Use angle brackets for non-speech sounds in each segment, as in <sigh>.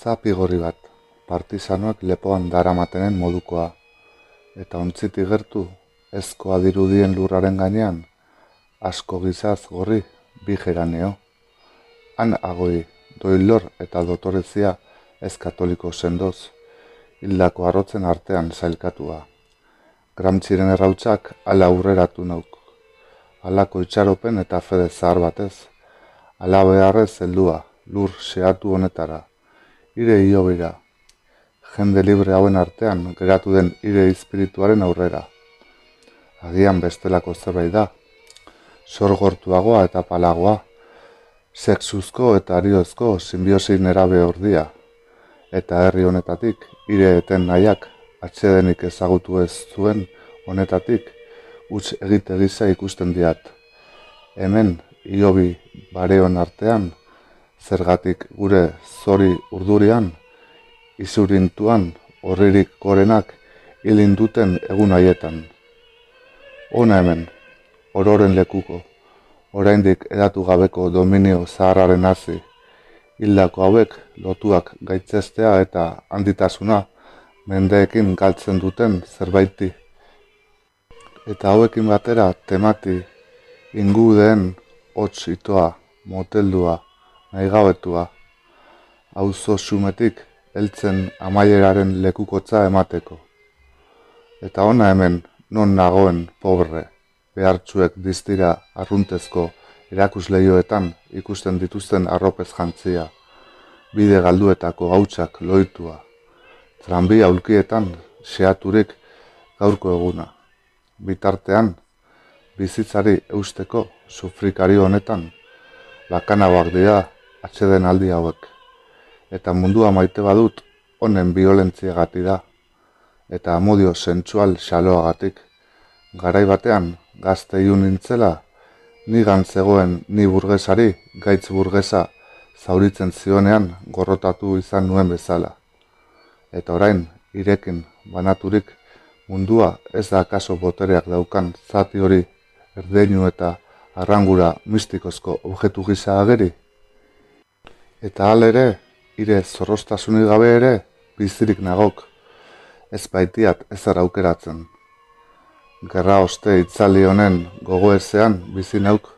Zapi gorri bat, partizanoak lepoan daramatenen modukoa, eta ontziti gertu, ezkoa dirudien lurraren gainean, asko gizaz gorri, bi geraneo. Han agoi, doilor eta dotorezia ez katoliko sendoz, hildako arrotzen artean zailkatua. Gramtziren errautzak ala aurreratu nauk. Alako itxaropen eta fede zahar batez, ala beharrez heldua, lur seatu honetara, ire hiobira, jende libre hauen artean geratu den ire espirituaren aurrera. Agian bestelako zerbait da, sorgortuagoa eta palagoa, sexuzko eta ariozko simbiosi nerabe ordia, eta herri honetatik ire eten nahiak atxedenik ezagutu ez zuen honetatik utz egite gisa ikusten diat. Hemen, iobi bareon artean, zergatik gure zori urdurian, izurintuan horririk gorenak hilinduten egun haietan. Ona hemen, ororen lekuko, oraindik edatu gabeko dominio zaharraren hasi, hildako hauek lotuak gaitzestea eta handitasuna mendeekin galtzen duten zerbaiti. Eta hauekin batera temati ingudeen hotz itoa, moteldua, nahi gabetua, auzo sumetik heltzen amaieraren lekukotza emateko. Eta ona hemen non nagoen pobre, behartzuek diztira arruntezko erakusleioetan ikusten dituzten arropez jantzia, bide galduetako gautsak loitua, tranbia ulkietan seaturik gaurko eguna. Bitartean, bizitzari eusteko sufrikari honetan, lakanagoak dira atxeden aldi hauek. Eta mundua maite badut honen violentziagatik da, eta amodio sentsual xaloagatik. Garai batean, gazte iun nintzela, nigan zegoen ni burgesari, gaitz burgesa, zauritzen zionean gorrotatu izan nuen bezala. Eta orain, irekin, banaturik, mundua ez da kaso botereak daukan zati hori erdeinu eta arrangura mistikozko objektu gisa ageri. Eta hal ere, ire zorrostasunik gabe ere, bizirik nagok, ez baitiat ezer aukeratzen. Gerra oste itzali honen gogoezean bizi nauk,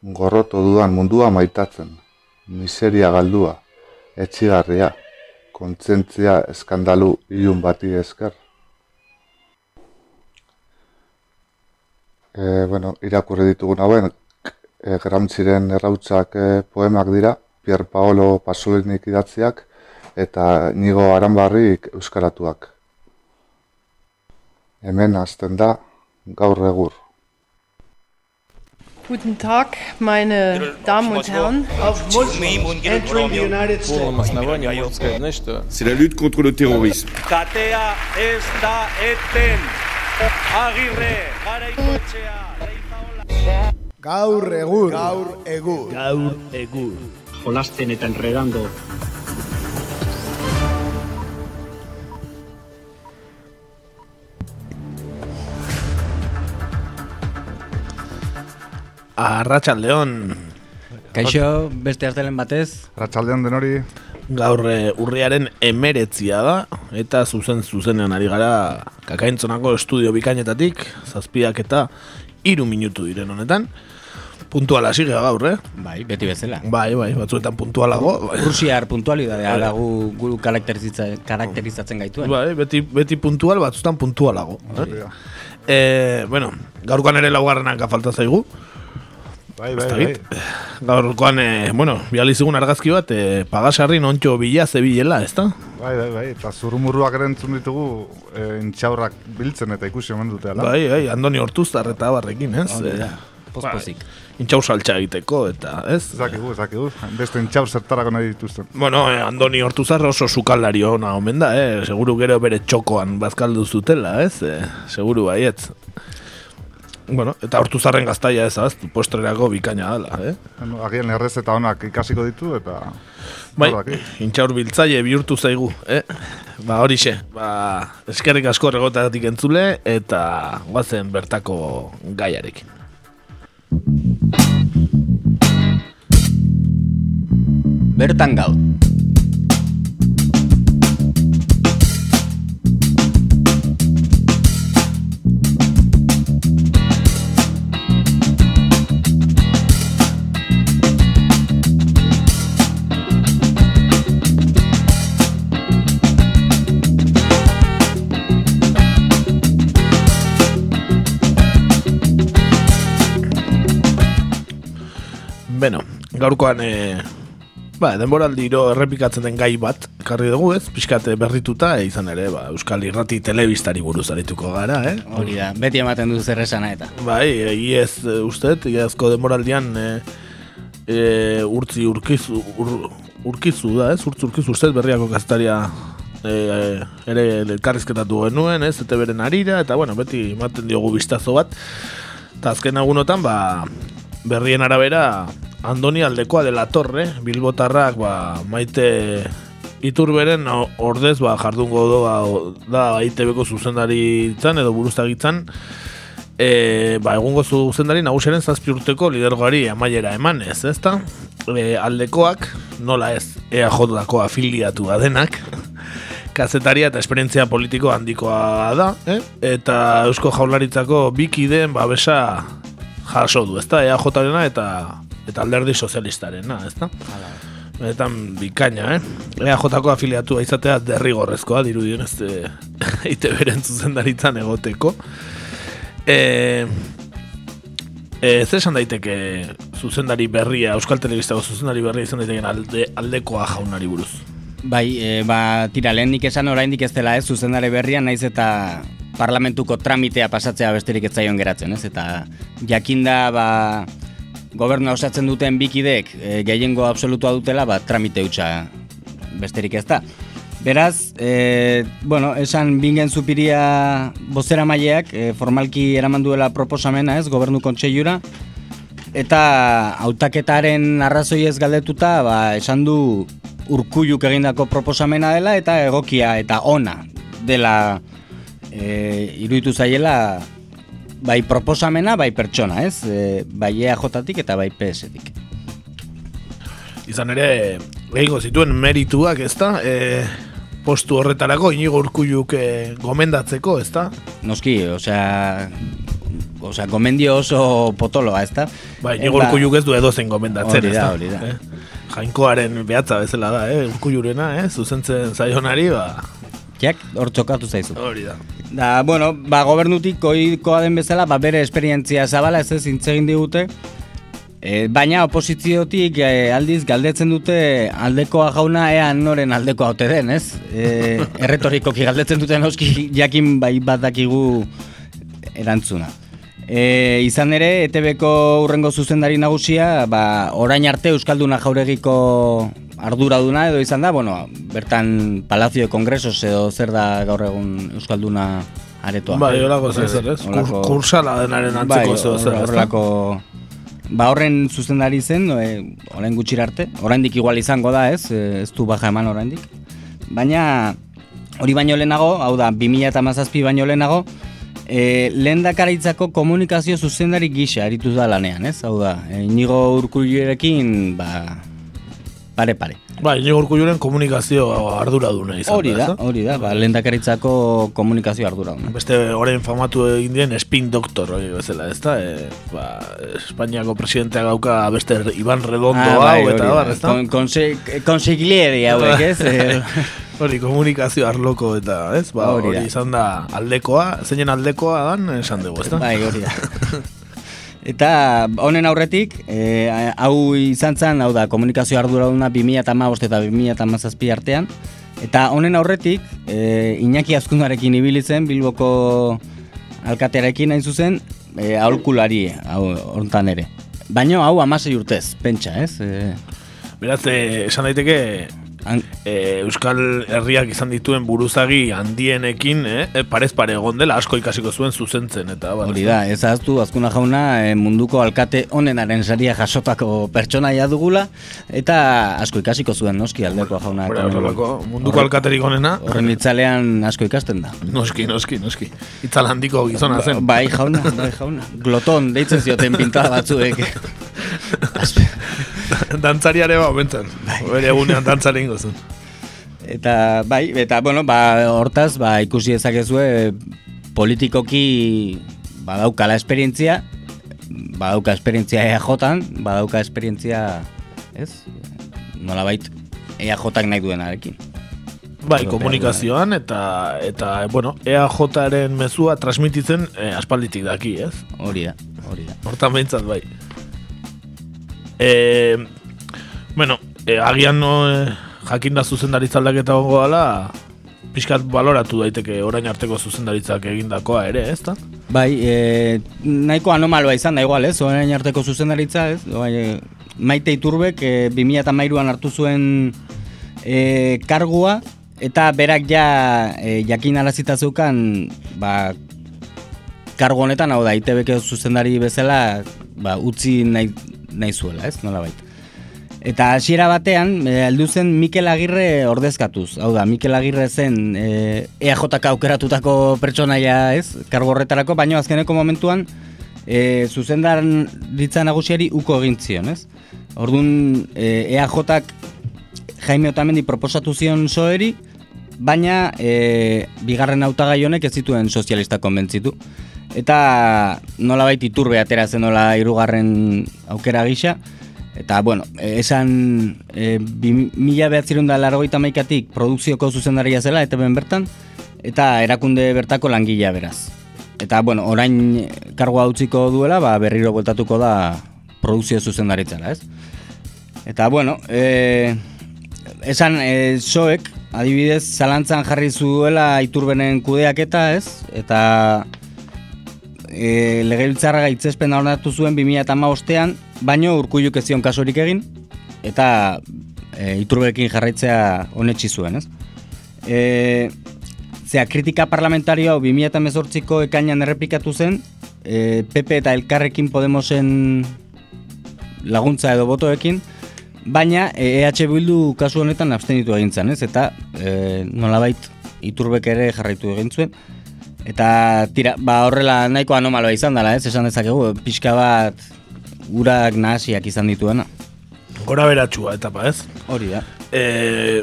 gorroto dudan mundua maitatzen, miseria galdua, etxigarria, kontzentzia eskandalu ilun bati esker. E, bueno, irakurri ditugun hauen, e, Gramtziren errautzak e, poemak dira, Pier Paolo Pasolinek idatziak eta Nigo Aranbarrik euskaratuak. Hemen hasten da gaur egur. Guten Tag, meine Damen und Herren. Entering the United States. C'est la lutte contre le terrorisme. Katea ez da eten. Agirre, garaikoetxea, reizaola. Gaur egur. Gaur egur. Gaur egur jolasten eta enredando Arratxaldeon. Kaixo, beste artelen batez, Ratxaldean denori, Gaur eh, urriaren emeretzia da, eta zuzen zuzenean ari gara kakaintzonako estudio bikainetatik, zazpiak eta iru minutu diren honetan. Puntuala sigea gaur, eh? bai, beti bezala. Bai, bai, batzuetan puntualago. Bai, Rusiar puntualidadea da gu, gu karakterizitza, karakterizatzen gaituen. bai beti, beti puntual, batzutan puntualago. Eh? Eh, bueno, gaurkoan ere laugarrenak falta zaigu. Bai, Ez dakit. Gaurkoan, eh, bueno, biali zigun argazki bat, eh, pagasarri nontxo bila zebilela, ez da? Bai, bai, bai, eta zurumurruak ere entzun ditugu e, intxaurrak biltzen eta ikusi omen dute, ala? Bai, bai, Andoni Hortuztar eta barrekin, ez? Hori da, Eh, pospozik. Intxaur saltxa egiteko, eta, ez? Ezakigu, ezakigu, beste intxaur zertarako nahi dituzten. Bueno, eh, Andoni Hortuzar oso sukaldari ona omen da, eh? Seguru gero bere txokoan bazkaldu zutela, ez? Eh, seguru baietz. Bueno, eta Hortuzarren gaztaia ez, az, postrerako bikaina dela, eh? Bueno, agian errez eta onak ikasiko ditu, eta... Bai, intxaur biltzaile bihurtu zaigu, eh? Ba, horixe, ba, eskerrik asko regotatik entzule, eta guazen bertako gaiarekin. Bertangal. Bueno, gaurkoan e, ba, denboraldiro errepikatzen den gai bat, karri dugu ez, pixkate berrituta, e, izan ere, ba, Euskal Irrati telebistari buruz arituko gara, eh? Hori da, beti ematen du zer esana eta. Bai, iez e, ustet, iezko denboraldian e, e, urtzi urkizu, ur, urkizu da, ez? Urtzi urkizu ustet berriako gaztaria e, ere elkarrizketatu genuen, ez? Eta beren arira, eta bueno, beti ematen diogu bistazo bat. Eta azken agunotan, ba, berrien arabera, Andoni aldekoa dela torre, Bilbotarrak, ba, maite iturberen ordez, ba, jardungo doa, da, ITB-ko zuzendari itzan, edo buruztagitzan, e, ba, egungo zuzendari nagusiaren zazpi urteko lidergoari amaiera emanez, ezta? E, aldekoak, nola ez, EAJ-dako afiliatua denak, kazetaria eta esperientzia politiko handikoa da, eh? eta Eusko Jaularitzako bikideen babesa jaso du, ezta? EAJ-arena eta eta alderdi sozialistarena, ezta? Eta bikaina, eh? EAJ-ko afiliatua izatea derrigorrezkoa, dirudien ez <laughs> eite beren zuzendaritzan egoteko. E, e, zer esan daiteke zuzendari berria, Euskal Telebistako zuzendari berria izan daiteke alde, aldekoa jaunari buruz? Bai, e, ba, tira, lehendik esan oraindik ez dela ez, zuzendari berria, naiz eta parlamentuko tramitea pasatzea besterik ez zaion geratzen, ez? Eta jakinda, ba, gobernu osatzen duten bikidek e, gehiengo absolutua dutela, ba, tramite hutsa besterik ez da. Beraz, e, bueno, esan bingen zupiria bozera maileak e, formalki eraman duela proposamena ez, gobernu kontseiura, eta hautaketaren arrazoi ez galdetuta, ba, esan du urkulluk egindako proposamena dela, eta egokia eta ona dela e, iruditu zaiela bai proposamena, bai pertsona, ez? E, bai EAJ-tik eta bai PS-tik. Izan ere, egingo zituen merituak, ezta? E, postu horretarako inigo urkulluk e, gomendatzeko, ezta? Noski, osea, osea, gomendio oso potoloa, ezta? Ba, inigo urkulluk ez du edozen gomendatzen, Hori da, ezta? hori da. Eh? Jainkoaren behatza bezala da, eh? urkullurena, eh? zuzentzen zaionari, ba... Jak, hor txokatu zaizu. Hori da. Da, bueno, ba, gobernutik koikoa den bezala, ba, bere esperientzia zabala ez ez intzegin digute, e, baina oposiziotik e, aldiz galdetzen dute aldekoa jauna ean noren aldekoa ote den, ez? E, <laughs> erretorikoki galdetzen duten oski jakin bai bat dakigu erantzuna. E, izan ere, ETB-ko urrengo zuzendari nagusia, ba, orain arte Euskalduna jauregiko arduraduna edo izan da, bueno, bertan Palazio de Congresos edo zer da gaur egun Euskalduna aretoa. Bai, horako zer zer, ez? Horrelako- Kursala denaren antzeko bai, zer, horrelako Ba horren zuzendari zen, e, orain gutxira arte, oraindik igual izango da ez, e, ez du baja eman oraindik. Baina hori baino lehenago, hau da, 2017 baino lehenago, e, lehen dakaritzako komunikazio zuzendari gisa aritu da lanean, ez? Hau da, e, inigo urkullerekin, ba, pare-pare. Ba, inigo urkulluren komunikazio arduraduna izan Hori da, hori da, ba, lehen dakaritzako komunikazio arduraduna. Beste orain famatu egin dien spin doctor hori bezala, ezta? E, ba, Espainiako presidenteak dauka beste Iban Redondo hau bai, hori eta bar, ezta? Kon- konse- Konsiglieri hauek, ez? <laughs> Hori komunikazio arloko eta, ez? Ba, Hori izan da aldekoa, zeinen aldekoa dan esan dugu, ezta? Bai, hori da. <laughs> Eta honen aurretik, e, hau izan zen, hau da, komunikazio arduraduna 2008 eta 2008 artean. Eta honen aurretik, e, Iñaki Azkundarekin ibili zen Bilboko alkatearekin hain zuzen, e, aholkulari, hau, hontan ere. Baina hau amasei urtez, pentsa, ez? E, Beraz, esan daiteke eh, Euskal Herriak izan dituen buruzagi handienekin, eh, eh, parez pare egon dela, asko ikasiko zuen zuzentzen, eta bar, hori da, ez ahaztu Azkuna jauna e, munduko alkate onenaren saria jasotako pertsonaia dugula, eta asko ikasiko zuen noski aldekoa jauna. Eta horrelako, munduko alkaterik onena, Horren itzalean asko ikasten da. noski, noski, noski. Itzal handiko gizona zen. Bai jauna, bai jauna. Gloton, deitzen zioten pintada batzuek. <laughs> <laughs> Dantzariare ba, omentzen. Bai. Bere egunean dantzaren gozun. Eta bai, eta bueno, ba, hortaz, ba, ikusi dezakezue politikoki badaukala esperientzia, badauka esperientzia EAJ-an, badauka esperientzia, ez? Nolabait EAJ-ak nahi duenarekin. Bai, komunikazioan eta eta bueno, EAJaren mezua transmititzen eh, aspalditik daki, ez? Hori da, hori da. Hortan behintzat bai. E, bueno, e, agian no, e, jakinda zuzendaritza aldaketa gongo dela, pixkat baloratu daiteke orain arteko zuzendaritzak egindakoa ere, ez da? Bai, e, nahiko anomaloa izan da igual, ez? Orain arteko zuzendaritza, ez? Bai, maite Iturbek e, 2013an hartu zuen e, kargua eta berak ja e, jakin arazita zeukan ba, kargu honetan, hau da, ITBko zuzendari bezala ba, utzi nahi, nahi zuela, ez? Nola baita. Eta hasiera batean, e, heldu zen Mikel Agirre ordezkatuz. Hau da, Mikel Agirre zen e, EAJK aukeratutako pertsonaia, ez? Kargo horretarako, baina azkeneko momentuan e, zuzendar ditza nagusiari uko egin zion, ez? Orduan, e, EAJak Jaime Otamendi proposatu zion soeri, baina e, bigarren hautagai honek ez zituen sozialista konbentzitu. Eta nolabait iturbe atera zen nola hirugarren aukera gisa, Eta, bueno, esan e, mila behatzerun da largoita maikatik produkzioko zuzendaria zela, eta ben bertan, eta erakunde bertako langilea beraz. Eta, bueno, orain kargoa utziko duela, ba, berriro bueltatuko da produkzio zuzendaritzara, ez? Eta, bueno, e, esan e, soek, adibidez, zalantzan jarri zuela iturbenen kudeaketa, ez? Eta e, legebiltzarra gaitzespen ordenatu zuen 2008an, baino urkulluk ez zion kasurik egin, eta e, iturbekin jarraitzea honetxi zuen, ez? E, zea, kritika parlamentario hau 2008ko ekainan errepikatu zen, e, PP eta Elkarrekin Podemosen laguntza edo botoekin, baina EH Bildu kasu honetan abstenitu egin zen, ez? Eta e, nolabait iturbek ere jarraitu egin zuen. Eta tira, ba horrela nahiko anomaloa izan dela, ez? Esan dezakegu, pixka bat urak nahasiak izan dituena. Gora beratxua etapa, ez? Hori da. E,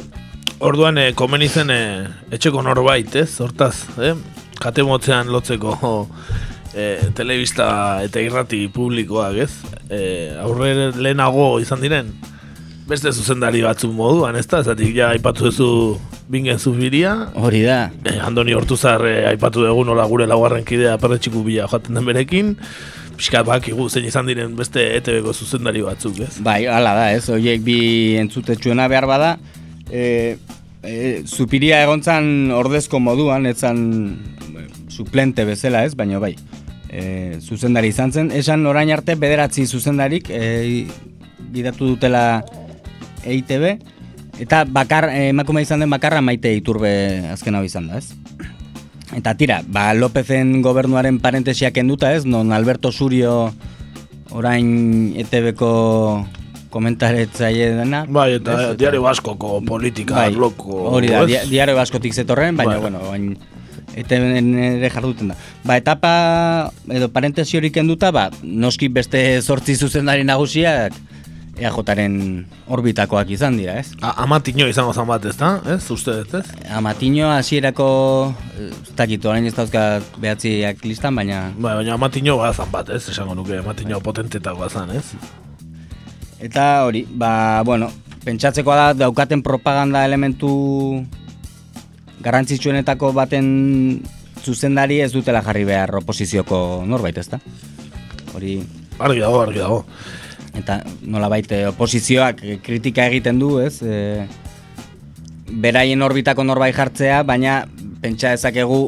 orduan, e, komeni zen e, etxeko norbait, ez? Hortaz, eh? Kate motzean lotzeko e, telebista eta irrati publikoak, ez? E, aurre lehenago izan diren, beste zuzendari batzuk moduan, ez da? Zatik ja aipatu duzu bingen zubiria. Hori da. E, Andoni Hortuzar e, aipatu dugu nola gure laugarren kidea perretxiku bila joaten den berekin. Piskat bak zein izan diren beste ETV-ko zuzendari batzuk, ez? Bai, hala da, ez? Oiek bi entzutetxuena behar bada. E, e, zupiria egontzan ordezko moduan, etzan suplente bezala, ez? Baina bai, e, zuzendari izan zen. Esan orain arte bederatzi zuzendarik e, gidatu dutela EITB. Eta bakar, emakume izan den bakarra maite iturbe azken hau izan da, ez? Eta tira, ba, Lopezen gobernuaren parentesiak enduta ez, non Alberto Surio orain ETB-ko komentaretzaile dena. Bai, eta ez, diario baskoko politika bai, loko. Hori da, di, diario baskotik zetorren, baina, bai. bueno, bain, ETB-en ere jarduten da. Ba, etapa, edo parentesi horik enduta, ba, noski beste zortzi zuzendari nagusiak, EAJaren orbitakoak izan dira, ez? A, amatiño izango zan bat, ez da? Ez, uste, ez? Amatiño hasierako ez dakit, orain ez dauzka behatziak listan, baina... Ba, baina amatiño bat zan bat, ez? Esango nuke, amatiño potentetako zan, ez? Eta hori, ba, bueno, pentsatzekoa da daukaten propaganda elementu garrantzitsuenetako baten zuzendari ez dutela jarri behar oposizioko norbait, ez da? Hori... Argi dago, argi dago eta nola baite oposizioak kritika egiten du, ez? E, beraien orbitako norbait jartzea, baina pentsa ezakegu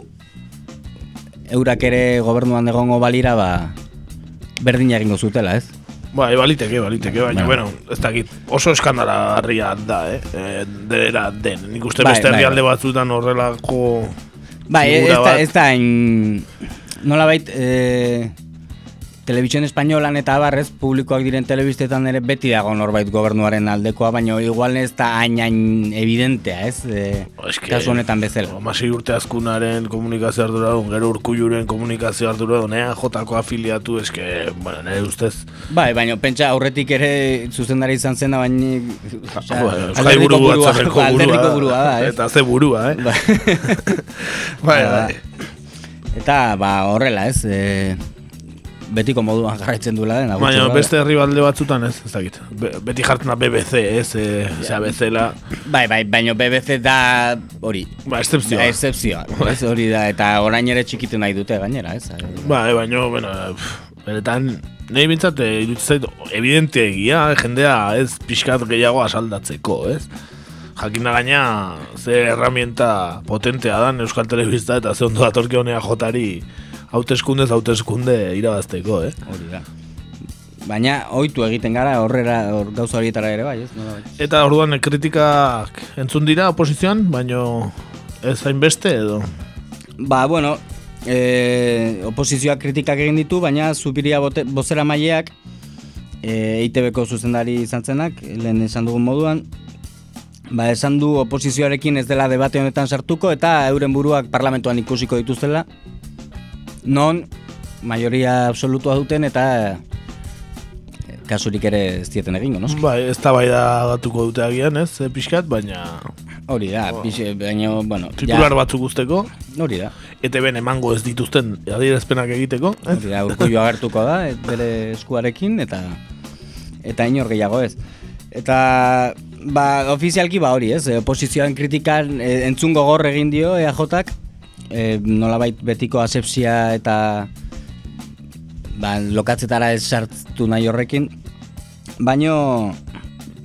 eurak ere gobernuan egongo balira, ba, berdin egingo zutela, ez? Ba, baliteke, baliteke, baina, bueno, ez dakit, oso eskandala harria da, eh? E, dera den, nik uste bai, beste bai, herrialde bai. batzutan horrelako... Bai, ez da, ez da, nola bait, eh, Televisión Españolan eta abarrez publikoak diren telebistetan ere beti dago norbait gobernuaren aldekoa, baina igual ez da hain hain evidentea, ez? E, kasu honetan bezala. Masi urte azkunaren komunikazio ardura duen, gero urkulluren komunikazio ardura duen, nea jotako afiliatu, eske, bueno, nire ustez. Bai, baina pentsa aurretik ere zuzendari izan zena, baina... Alderdiko burua, alderdiko burua, da, ez? Eta ze burua, eh? bai, <laughs> bai. bai. Eta, ba, horrela, ez? E, betiko moduan jarraitzen duela den. Baina beste herri balde batzutan ez, ez dakit. beti jartzen da BBC, ez, e, ja. bezala. Bai, bai, baina BBC da hori. Ba, excepzioa. Excepzioa, ez hori da, eta orain ere txikitu nahi dute gainera, ez? Bai, baina, bueno, Benetan, nahi bintzat, eh, iruditzen zait, evidente egia, jendea ez pixkat gehiago asaldatzeko, ez? Jakin da gaina, ze herramienta potentea dan Euskal Telebista eta ze ondo datorke honea jotari hauteskundez hauteskunde irabazteko, eh? Hori da. Baina ohitu egiten gara horrera hor gauza horietara ere bai, ez? Nola bai. Eta orduan kritikak entzun dira oposizioan, baino ez hainbeste edo. Ba, bueno, e, oposizioak kritikak egin ditu, baina Zubiria bote, bozera maileak e, EITB-ko zuzendari izan zenak, lehen esan dugun moduan, ba, esan du oposizioarekin ez dela debate honetan sartuko eta euren buruak parlamentuan ikusiko dituztela, non majoria absolutua duten eta e, kasurik ere ez dieten egingo, no? Bai, ez da bai da gatuko dute agian, ez, eh, pixkat, baina Hori da, pixe, baina, bueno, titular batzuk guzteko, hori da. eta ben emango ez dituzten adierazpenak egiteko, ez? Hori da, urkullu agertuko da, et bere eskuarekin, eta eta inor gehiago ez. Eta, ba, ofizialki ba hori ez, e, oposizioan kritikan e, entzun gogor egin dio EAJak, e, nolabait betiko asepsia eta ba, lokatzetara ez sartu nahi horrekin, baino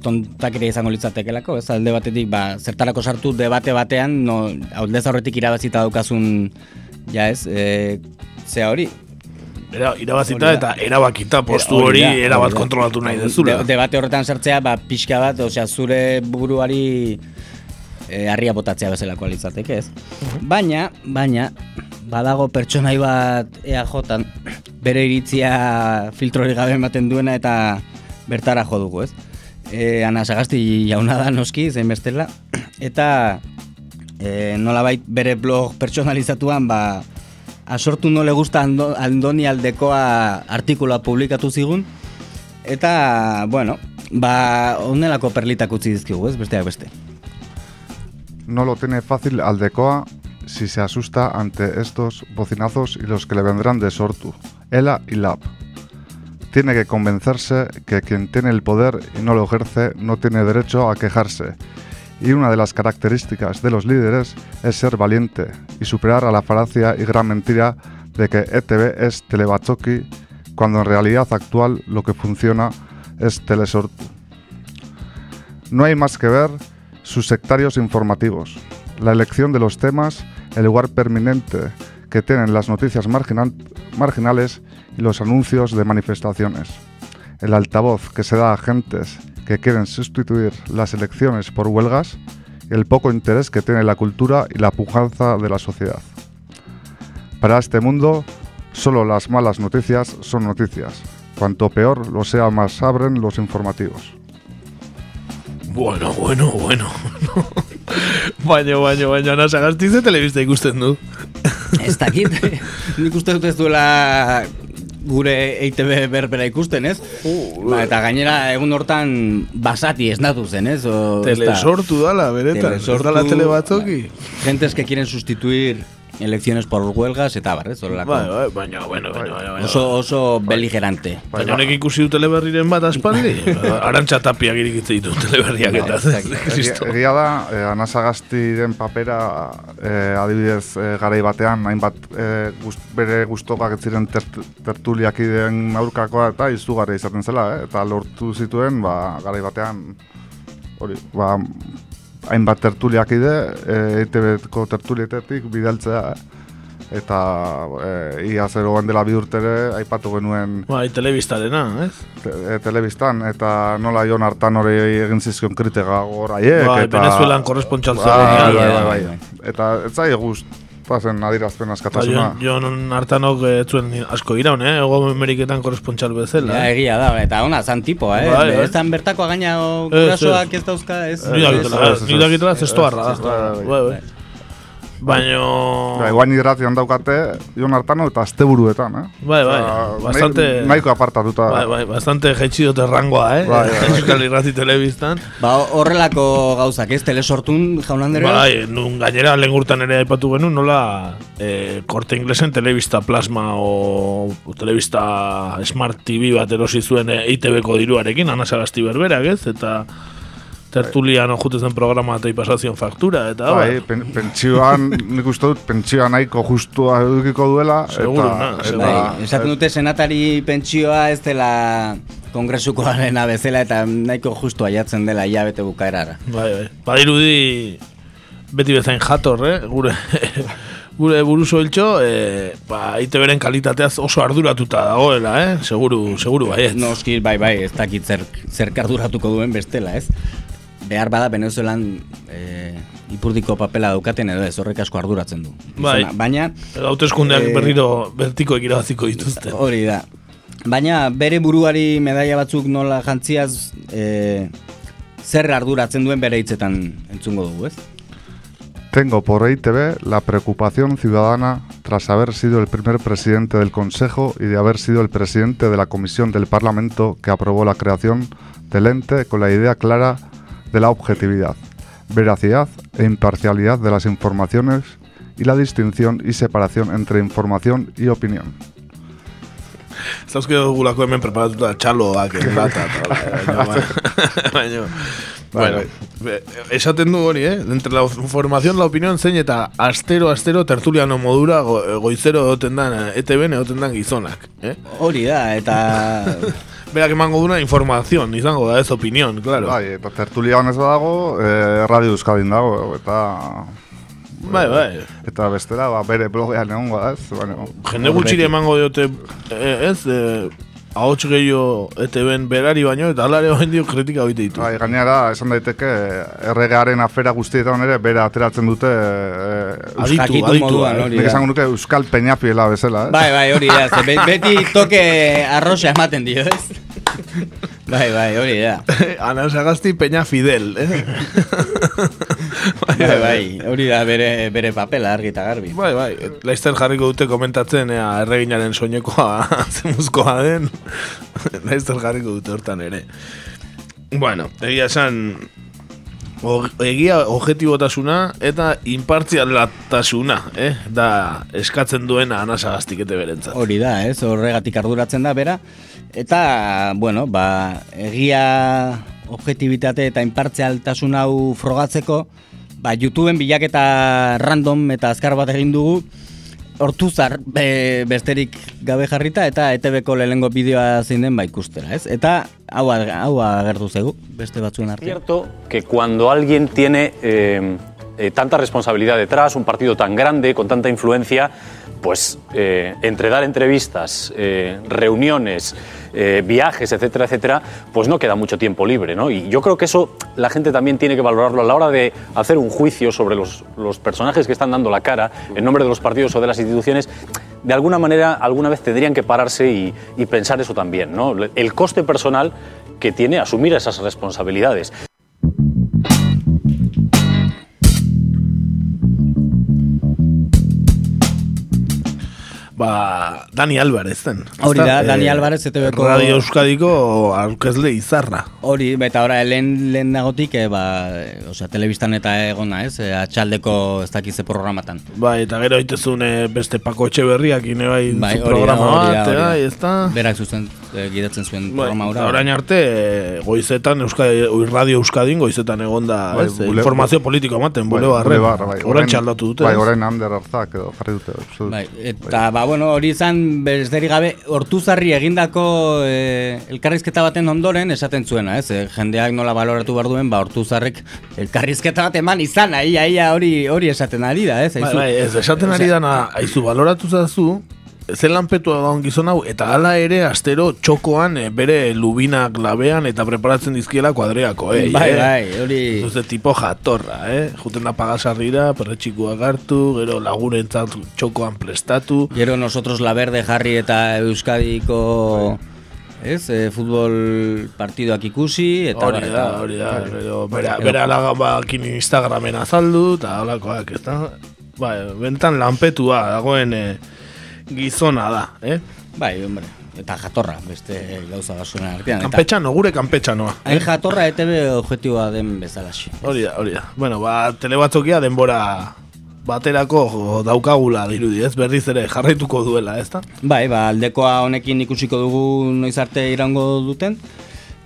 tontakeria izango litzatekelako, ez? Alde batetik ba, zertarako sartu debate batean, no, aldez aurretik irabazita daukazun, ja ez, e, zea hori, Era, irabazita eta erabakita postu Hori erabat kontrolatu nahi dezula. De, debate horretan sartzea, ba, pixka bat, osea, zure buruari e, harria botatzea bezalako litzateke, ez? Baina, baina, badago pertsonai bat EAJ-an, bere iritzia filtrori gabe ematen duena eta bertara jo dugu, ez? E, Ana Sagasti jauna da noski, zein bestela, <clears throat> eta e, nolabait bere blog pertsonalizatuan, ba, asortu no le gusta ando, Andoni aldekoa artikuloa publikatu zigun, eta, bueno, ba, onelako perlitak utzi dizkigu, ez, besteak beste. No lo tiene fácil Aldecoa si se asusta ante estos bocinazos y los que le vendrán de Sortu, Ela y Lab. Tiene que convencerse que quien tiene el poder y no lo ejerce no tiene derecho a quejarse. Y una de las características de los líderes es ser valiente y superar a la falacia y gran mentira de que ETV es Telebachoki, cuando en realidad actual lo que funciona es Telesortu. No hay más que ver sus sectarios informativos, la elección de los temas, el lugar permanente que tienen las noticias marginal- marginales y los anuncios de manifestaciones, el altavoz que se da a agentes que quieren sustituir las elecciones por huelgas el poco interés que tiene la cultura y la pujanza de la sociedad. Para este mundo, solo las malas noticias son noticias. Cuanto peor lo sea, más abren los informativos. Bueno, bueno, bueno. <laughs> baina, baina, baina, nasa gazti ze telebista ikusten du. Ez dakit, <laughs> nik uste dut ez duela gure EITB berbera ikusten, ez? ba, eta gainera egun hortan basati esnatu zen, ez? O, Telesortu dala, beretan. Telesortu- dala tele batzoki. Gentes que quieren sustituir elecciones por huelgas eta bar, ez? Horrelako. Bai, bai, baina, bueno, baina, baina, baina. Oso, oso beligerante. Baina honek ikusi du teleberriren bat aspaldi. <laughs> Arantxa tapiak irikitze ditu teleberriak eta. <laughs> Kristo. Egia da, eh, anasagastiren papera eh, adibidez eh, garai batean, hainbat eh, gust, bere gustokak ez ziren tert, tertuliakideen aurkakoa eta izugarria izaten zela, eh? eta lortu zituen ba, garai batean hori, ba, hainbat tertuliakide, eh, EITB-ko tertulietatik bidaltzea eta eh, ia zeroan dela bi urtere aipatu genuen Bai, telebistarena, ez? te, e, telebistan eta nola Jon hartan hori egin zizkion kritika goraiek Bai, eta Venezuelan korrespontxal bai, bai, bai, bai. eta ez zai gustatzen adirazpen Ba, askatasuna Jon, Jon hartanok ez zuen asko iraun, eh? Ego Ameriketan korrespontxal bezala. Ja, eh? egia da, eta ona, zan tipoa, eh? Bai, bai. Ez zan bertakoa gaina o, Ez, gurasoak ez. ez dauzka, ez? Ni dakitela, ez, ez, ni ez. dakitela zestoarra da. Bai, bai, Bai, bai. Baina... Bai, guain hidratian daukate Jon hartano eta asteburuetan, eh? Bai, bai, Osea, bastante... nahi- Nahiko apartatuta. Bai, bai, bastante jaitsi dute rangoa, eh? Bai, bai, bai. <laughs> Euskal Irrati Telebistan. Ba, horrelako gauzak, ez? Telesortun jaun Andrea? Bai, nun gainera lehengurtan ere aipatu genuen, nola eh, korte inglesen telebista plasma o, o telebista Smart TV bat erosi zuen eh, EITB-ko diruarekin, Ana Sagasti berberak, ez? Eta tertulian ojute zen programa eta ipasazion faktura, eta bai, pen, pentsioan, nik uste dut, pentsioa nahiko justua edukiko duela. Seguro, eta, na, eta. Bai, esaten dute senatari pentsioa ez dela kongresukoarena bezala eta nahiko justu aiatzen dela hilabete bukaerara. Bai, bai. Badirudi beti bezain jator, eh? Gure <laughs> gure buruzo hiltxo, eh, ba, ITB-ren kalitateaz oso arduratuta dagoela, eh? Seguru, seguru baiet. Noski, bai, bai, ez dakit zer, zer arduratuko duen bestela, ez? Behar bada Venezuelan e, ipurdiko papela daukaten edo ez horrek asko arduratzen du. Bai. Gizona. Baina, Hauteskundeak Eh, berriro bertiko ekirabaziko dituzte. hori da. Baina bere buruari medaia batzuk nola jantziaz e, zer arduratzen duen bere hitzetan entzungo dugu, ez? Tengo por EITB la preocupación ciudadana tras haber sido el primer presidente del Consejo y de haber sido el presidente de la Comisión del Parlamento que aprobó la creación del ente con la idea clara de la objetividad, veracidad e imparcialidad de las informaciones y la distinción y separación entre información y opinión. Zauzke dugulako hemen preparatuta txaloak bata. Baina, baina, bueno, be- esaten du hori, eh? Entre la información, la opinión, zein eta astero, astero, tertuliano modura go, goizero egoten dan, eh, ETB-en egoten dan gizonak, eh? Hori da, eta <laughs> Berak emango duna información, izango da, ez opinión, claro. Bai, eta tertulia honez badago, eh, Radio Euskadin dago, eta... Bai, bai. Eta bestera, ba, bere blogean egongo da, ez? Bueno, Jende gutxire emango diote, eh, ez, eh, ahots gehiago ETB-en berari baino, eta alare bain dio kritika hoite ditu. Bai, gainera, esan daiteke, erregearen afera guztietan ere, bera ateratzen dute... Eh, Aditu, Jakitu aditu, moduan, hori Nik da. esango nuke Euskal Peñafiela bezala, eh? Bai, bai, hori da, beti toke arroxa ematen dio, ez? Bai, bai, hori da. <laughs> Ana Sagasti Peña Fidel, eh? Bai, bai, hori da bere, bere papela argi eta garbi. Bai, bai, Laizter jarriko dute komentatzen ea erreginaren soinekoa <laughs> zemuzkoa den. <laughs> Laizter jarriko dute hortan ere. Bueno, egia esan egia objetibotasuna eta impartzialatasuna, eh? Da eskatzen duena anasagaztik ete berentzat. Hori da, ez? Horregatik arduratzen da bera. Eta, bueno, ba, egia objektibitate eta inpartzialtasun hau frogatzeko, ba, YouTubeen bilaketa random eta azkar bat egin dugu, hortuzar be, besterik gabe jarrita eta ETB-ko lehenengo bideoa zein den ba ikustera, ez? Eta hau, hau agertu zegu, beste batzuen artean. cierto que cuando alguien tiene eh, eh, tanta responsabilidad detrás, un partido tan grande, con tanta influencia, pues eh, entre dar entrevistas, eh, reuniones, eh, viajes, etcétera, etcétera, pues no queda mucho tiempo libre, ¿no? Y yo creo que eso la gente también tiene que valorarlo a la hora de hacer un juicio sobre los, los personajes que están dando la cara en nombre de los partidos o de las instituciones. De alguna manera, alguna vez tendrían que pararse y, y pensar eso también, ¿no? El coste personal que tiene asumir esas responsabilidades. Ba, Dani Alvarez zen. Hori da, Dani Eh, Alvarez ETB-ko Radio Euskadiko aurkezle izarra. Hori, eta ora lehen lehen dagotik, e, ba, e, osea, telebistan eta egona, ez? E, atxaldeko ez dakize programatan. Bai, eta gero itezun beste Pako Etxeberriak ine bai, Bai, da, programa da, bat, da. bai, ezta? Berak zuzen e, gidatzen zuen Bai, programa eta ora. orain arte, eh, goizetan, Euskadi, Radio Euskadin, goizetan egonda, Bai, ez, bule- informazio politiko ematen, Bai, bulebarren. Bulebar, bai. Orain txaldatu dute, Bai, ez? orain Ander Arzak edo jarri dute. Bai, eta ba, bueno, hori izan besterik gabe hortuzarri egindako e, elkarrizketa baten ondoren esaten zuena, ez? E, jendeak nola baloratu behar duen, ba hortuzarrek elkarrizketa bat eman izan, aia, aia, hori hori esaten ari da, ez? Bai, Aizu- bai, ez, esaten ari dana, aizu, baloratu zazu, zelan petua daun gizon hau, eta hala ere astero txokoan eh, bere lubinak labean eta preparatzen dizkiela kuadreako, eh? Bai, eh? bai, hori... Zuze tipo jatorra, eh? Juten da pagasarrira, perretxikuak hartu, gero lagurentzat txokoan prestatu. Gero nosotros la verde jarri eta Euskadiko ez, e, futbol partidoak ikusi eta Hori da, hori da, gero Bai, bera, bera alagabakin Instagramen azaldu, eta holakoak, ez da? Bai, bentan lanpetua dagoen eh, gizona da, eh? Bai, hombre, eta jatorra, beste gauza basuen artean. Kanpetxano, gure kanpetxanoa. hain jatorra ETB objektiboa den bezalaxe. Hori da, hori da. Bueno, ba, telebatzokia denbora baterako daukagula dirudi, ez? Berriz ere jarraituko duela, ez da? Bai, ba, aldekoa honekin ikusiko dugu noiz arte irango duten,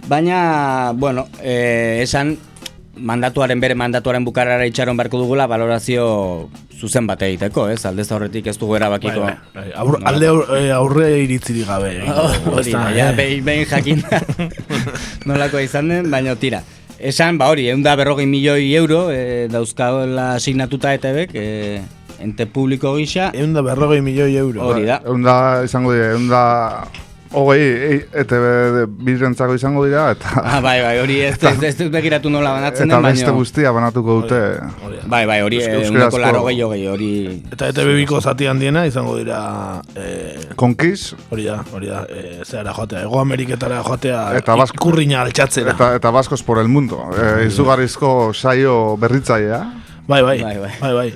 baina, bueno, e, esan mandatuaren bere mandatuaren bukarara itxaron beharko dugula valorazio zuzen bat egiteko, ez? Aldez aurretik ez dugu erabakiko. Bai, bai, bai. Aur, alde aurre, aurre iritzirik gabe. Oh, <laughs> hori da, ja, behin, behin jakin <laughs> nolako izan den, baina tira. Esan, ba hori, egun da berrogei milioi euro e, dauzkaola asignatuta ETB-ek, e, ente publiko gisa. Egun da berrogei milioi euro. Hori da. Egun da, izango dira, egun da hogei e, ETB birentzako izango dira, eta... Ah, bai, bai, hori ez, ez, ez, ez begiratu nola banatzen den, Eta baina... beste guztia banatuko dute. Bai, bai, hori eguneko laro gehi hogei, hori... Eta ETB biko zati handiena izango dira... Eh, Konkiz, hori da, hori da, eh, zehara joatea, Ego Ameriketara joatea Eta Basko- ikurriña altxatzera. eta, eta Baskos por el mundo. E, izugarrizko saio berritzailea. Bai, bai, Bai, bai. bai, bai.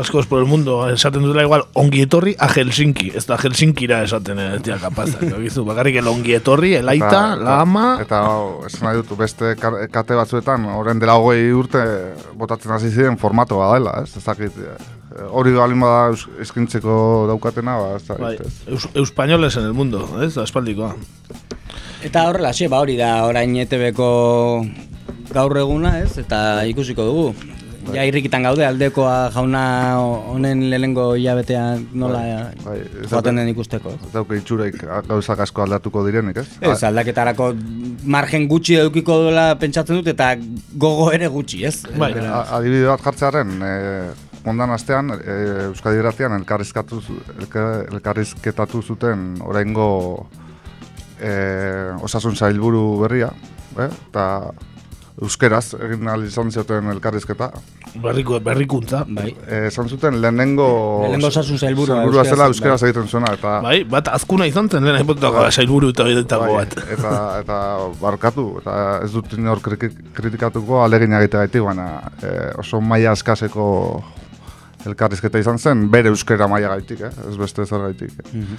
Askoz por el mundo, esaten dutela igual, ongi etorri a Helsinki, ez da Helsinkira esaten ez dira kapazak. Gizu, bakarrik el ongi etorri, el aita, Eta- la ama... Eta, esan nahi dut, beste kate batzuetan, orain dela hogei urte botatzen hasi ziren formato badela, ez? Ez dakit, eh, hori balin bada eskintzeko daukatena, ba, ez Bai, dakit, ez. eus, euspañoles en el mundo, ez, aspaldikoa. Eta horrela, xe, ba hori da orain ETB-ko gaur eguna, ez? Eta ikusiko dugu. Ja, irrikitan gaude, aldekoa jauna honen lehenengo hilabetean nola Bai, ez joaten den ikusteko. Ez dauke itxuraik gauzak asko aldatuko direnik, ez? Ez, aldaketarako margen gutxi edukiko duela pentsatzen dut eta gogo ere gutxi, ez? Bai, A- adibide bat jartzearen, e, ondan astean, e, Euskadi Irratian elkarrizkatu, elkarrizketatu zuten oraingo e, osasun zailburu berria, eh? eta euskeraz egin ahal izan zioten elkarrizketa. Berriko, berrikuntza. Bai. E, esan zuten lehenengo, Lehenengo osasun sailburua sailburua zela euskeraz, euskeraz egiten zuena, eta Bai, bat azkuna izan zen, lehen aipotako sailburu eta horietako Bai, bat. eta, eta barkatu, eta ez dut inor kriki- kritikatuko alegin egite gaitik, baina e, oso maila askaseko elkarrizketa izan zen, bere euskera maila gaitik, eh? ez beste zer gaitik. Eta hori xe.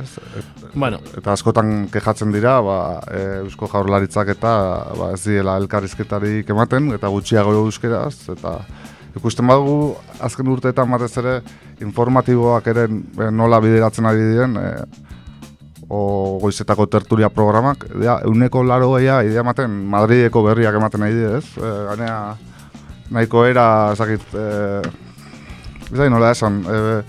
Ez, et- Bueno, eta askotan kejatzen dira, ba, e, eusko jaurlaritzak eta ba, ez diela elkarrizketarik ematen, eta gutxiago euskeraz, eta ikusten badugu azken urteetan batez ere informatiboak ere e, nola bideratzen ari diren, e, o goizetako tertulia programak, ja, euneko laro gehiago idea ematen Madrideko berriak ematen nahi die, ez? E, ganea, nahiko era, ezakit, e, nola esan, e,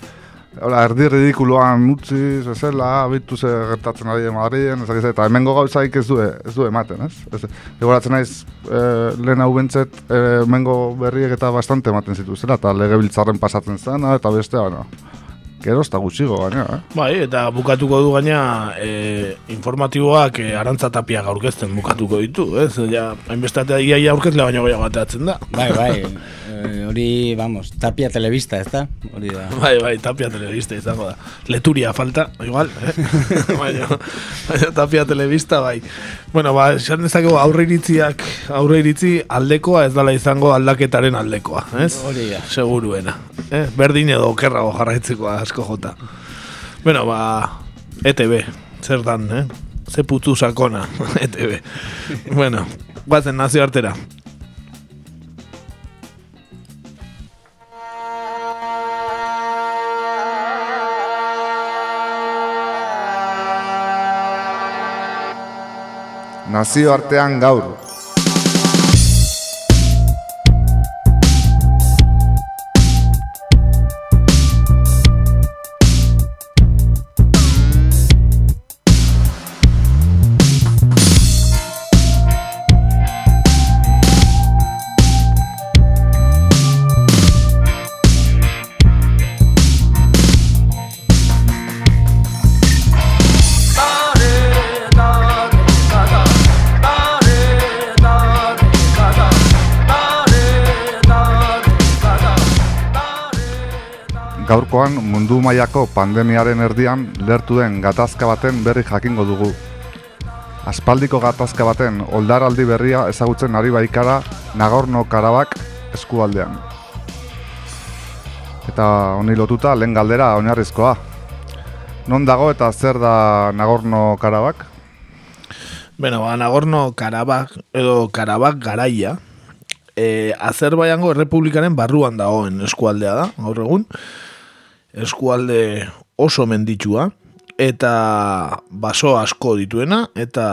Hola, erdi ridikuloan utzi, zezela, bitu ze gertatzen ari Madriden, ez eta hemengo gauzaik ez du, ez du ematen, ez? ez Egoratzen naiz, e, lehen hau bentzet, e, hemengo berriek eta bastante ematen zituzela, eta legebiltzarren pasatzen zena, eta bestea, bueno, gero ez da gutxigo, gaina, eh? bai, eta bukatuko du gaina e, informatiboak e, arantza tapia aurkezten bukatuko ditu, ez? Ja, hainbeste ia ia aurkezle baino gehiago ateatzen da. Bai, bai, eh, <laughs> hori, vamos, tapia telebista, ez da? Hori da. Bai, bai, tapia telebista izango da. Leturia falta, igual, eh? <laughs> baina, baina tapia telebista, bai. Bueno, ba, esan dezakegu aurre iritziak, aurre iritzi aldekoa ez dala izango aldaketaren aldekoa, ez? Hori da. Seguruena. Eh? Berdin edo okerrago jarraitzekoa asko jota. Bueno, ba, ETB, zer dan, eh? Ze putzu sakona, <laughs> ETB. bueno, bazen nazio Nazioartean gaur. Gaurkoan mundu mailako pandemiaren erdian lertu den gatazka baten berri jakingo dugu. Aspaldiko gatazka baten oldaraldi berria ezagutzen ari baikara Nagorno-Karabak eskualdean. Eta honi lotuta lehen galdera oinarrizkoa. Non dago eta zer da Nagorno-Karabak? Bueno, ba, Nagorno Karabak edo Karabak garaia e, Azerbaiango Errepublikaren barruan dagoen eskualdea da, gaur egun. Eskualde oso menditsua eta baso asko dituena eta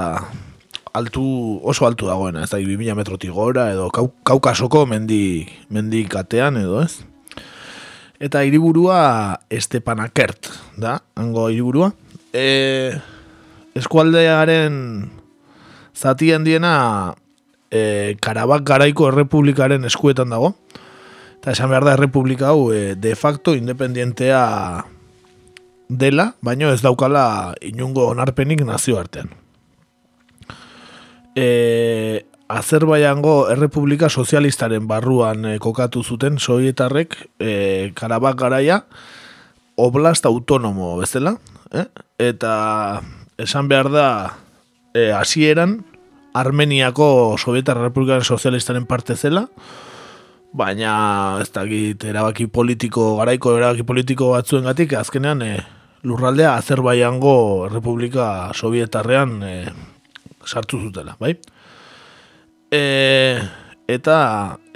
altu, oso altu dagoena, ez da, 2000 metrotik gora, edo kau, kaukasoko mendi, mendi katean, edo ez. Eta hiriburua Estepanakert, da, hango hiriburua. E, eskualdearen zati handiena e, Karabak garaiko errepublikaren eskuetan dago. Eta esan behar da errepublika hau e, de facto independientea dela, baino ez daukala inungo onarpenik nazio artean. E, Azerbaiango Errepublika Sozialistaren barruan e, kokatu zuten soietarrek e, Karabak garaia oblast autonomo bezala, eh? eta esan behar da e, hasieran Armeniako Sovietar Republikaren Sozialistaren parte zela, baina ez dakit erabaki politiko, garaiko erabaki politiko batzuen gatik, azkenean e, lurraldea Azerbaiango Republika Sovietarrean e, sartu zutela, bai? E, eta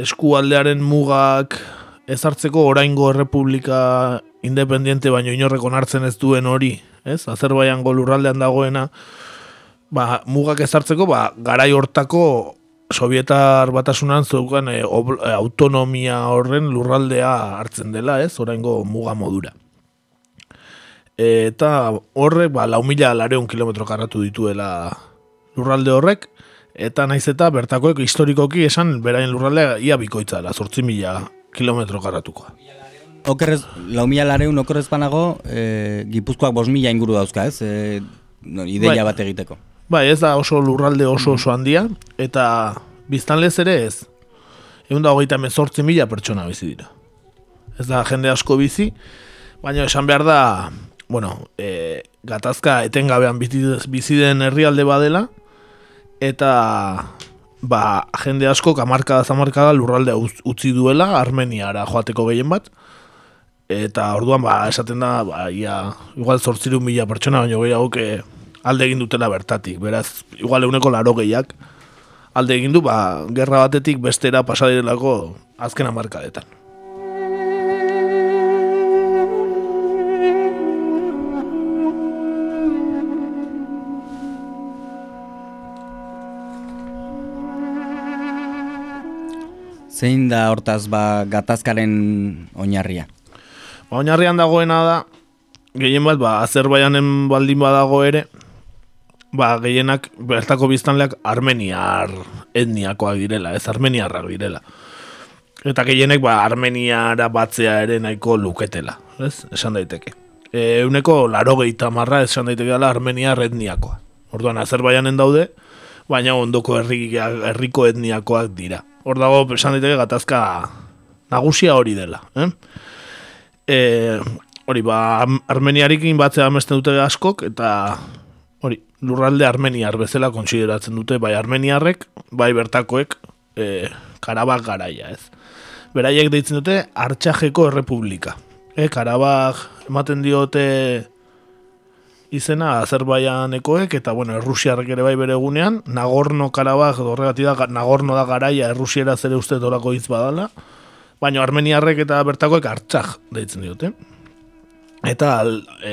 eskualdearen mugak ezartzeko oraingo errepublika independiente baino inorrek onartzen ez duen hori, ez? Azerbaiango lurraldean dagoena, ba, mugak ezartzeko, ba, garai hortako Sovietar batasunan zeukan e, e, autonomia horren lurraldea hartzen dela, ez? Oraingo muga modura. eta horrek, ba, lau mila lareun kilometro karratu dituela lurralde horrek, eta naiz eta bertakoek historikoki esan beraien lurraldea ia bikoitza da, zortzi mila kilometro karratukoa. Okerrez, lau mila lareun okerrez banago, e, gipuzkoak bos mila inguru dauzka, ez? E, no, ideia bai. bat egiteko. Bai, ez da oso lurralde oso oso handia, eta biztanlez ere ez. Egun da hogeita mezortzi mila pertsona bizi dira. Ez da jende asko bizi, baina esan behar da, bueno, e, gatazka etengabean bizi den herrialde badela, eta ba, jende asko kamarka zamarka lurralde utzi duela Armeniara joateko gehien bat eta orduan ba, esaten da ba, ia, igual zortziru mila pertsona baino gehiago que alde egin dutela bertatik beraz, igual eguneko laro gehiak alde egin du, ba, gerra batetik bestera pasadirelako azken amarkadetan Zein da hortaz ba gatazkaren oinarria? Ba, oinarrian dagoena da, gehien bat, ba, Azerbaianen baldin badago ere, ba, gehienak bertako biztanleak armeniar etniakoak direla, ez armeniarrak direla. Eta gehienek ba, armeniara batzea ere nahiko luketela, ez? Esan daiteke. E, euneko laro marra esan daiteke dela armeniar etniakoa. Orduan, Azerbaianen daude, baina ondoko herriko etniakoak dira hor dago esan daiteke gatazka nagusia hori dela. Eh? E, hori, ba, armeniarikin batzea amesten dute askok, eta lurralde armeniar bezala kontsideratzen dute, bai armeniarrek, bai bertakoek, e, karabak garaia, ez. Beraiek deitzen dute, Artxajeko Errepublika. E, karabak ematen diote izena Azerbaianekoek eta bueno, Errusiarrek ere bai bere egunean, Nagorno Karabaj horregatik da Nagorno da garaia Errusiera zere uste dorako hitz badala, baina Armeniarrek eta bertakoek hartzak deitzen diote. Eta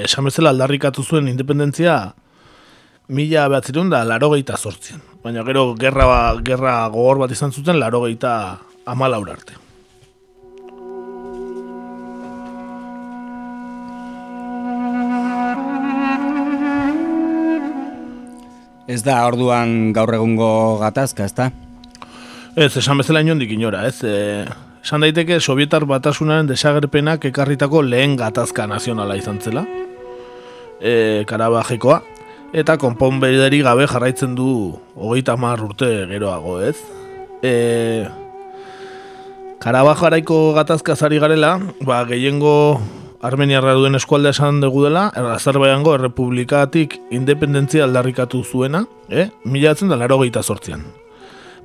esan bezala aldarrikatu zuen independentzia mila behatzerun da laro sortzen. Baina gero gerra, gerra gogor bat izan zuten laro gehieta amalaur arte. Ez da orduan gaur egungo gatazka, ezta? Ez, esan bezala inondik inora, ez. E, esan daiteke Sovietar batasunaren desagerpenak ekarritako lehen gatazka nazionala izan zela. E, Karabajekoa. Eta konpon gabe jarraitzen du hogeita mar urte geroago, ez. E, Karabajaraiko gatazka zari garela, ba, gehiengo Armeniarra duen eskualde esan dugu dela, Azerbaiango errepublikatik independentzia aldarrikatu zuena, eh? mila atzen da laro gehieta sortzian.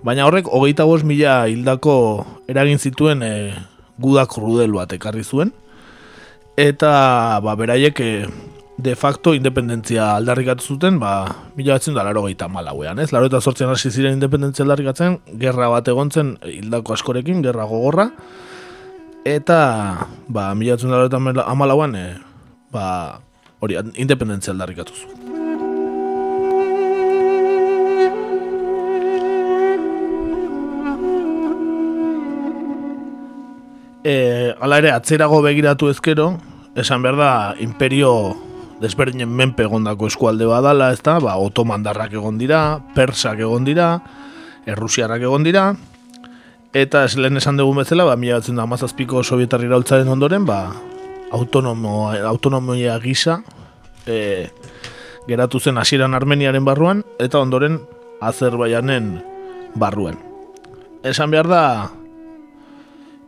Baina horrek, hogeita bost mila hildako eragin zituen e, gudak rudel bat ekarri zuen, eta ba, beraiek e, de facto independentzia aldarrikatu zuten, ba, mila batzen da laro gehieta malauean, ez? Laro eta sortzen hasi ziren independentzia aldarrikatzen, gerra bat egontzen hildako askorekin, gerra gogorra, eta, ba, mila batzen da laro eta malauean, e, eh, ba, hori, independentzia aldarrikatu zuen. Eh, e, ala ere, atzerago begiratu ezkero, esan behar da, imperio desberdinen menpe egondako eskualde badala, ez da, ba, otomandarrak egon dira, persak egon dira, errusiarrak egon dira, eta ez lehen esan dugun bezala, ba, mila batzen da mazazpiko sovietar iraultzaren ondoren, ba, autonomo, autonomia gisa, e, geratu zen hasieran Armeniaren barruan, eta ondoren Azerbaianen barruan. Esan behar da,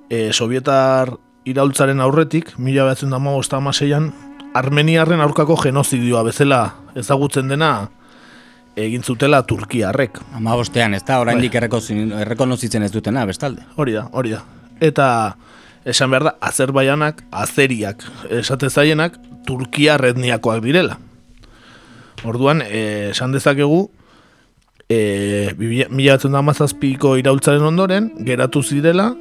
e, sovietar iraultzaren aurretik, mila batzen da amaseian, Armeniarren aurkako genozidioa bezala ezagutzen dena egin zutela Turkiarrek. Ama bostean, ez da, oraindik bai. errekonozitzen ez dutena, bestalde. Hori da, hori da. Eta esan behar da, Azerbaianak, Azeriak, esate zaienak, Turkia retniakoak direla. Orduan, e, esan dezakegu, e, mila batzen da iraultzaren ondoren, geratu zirela,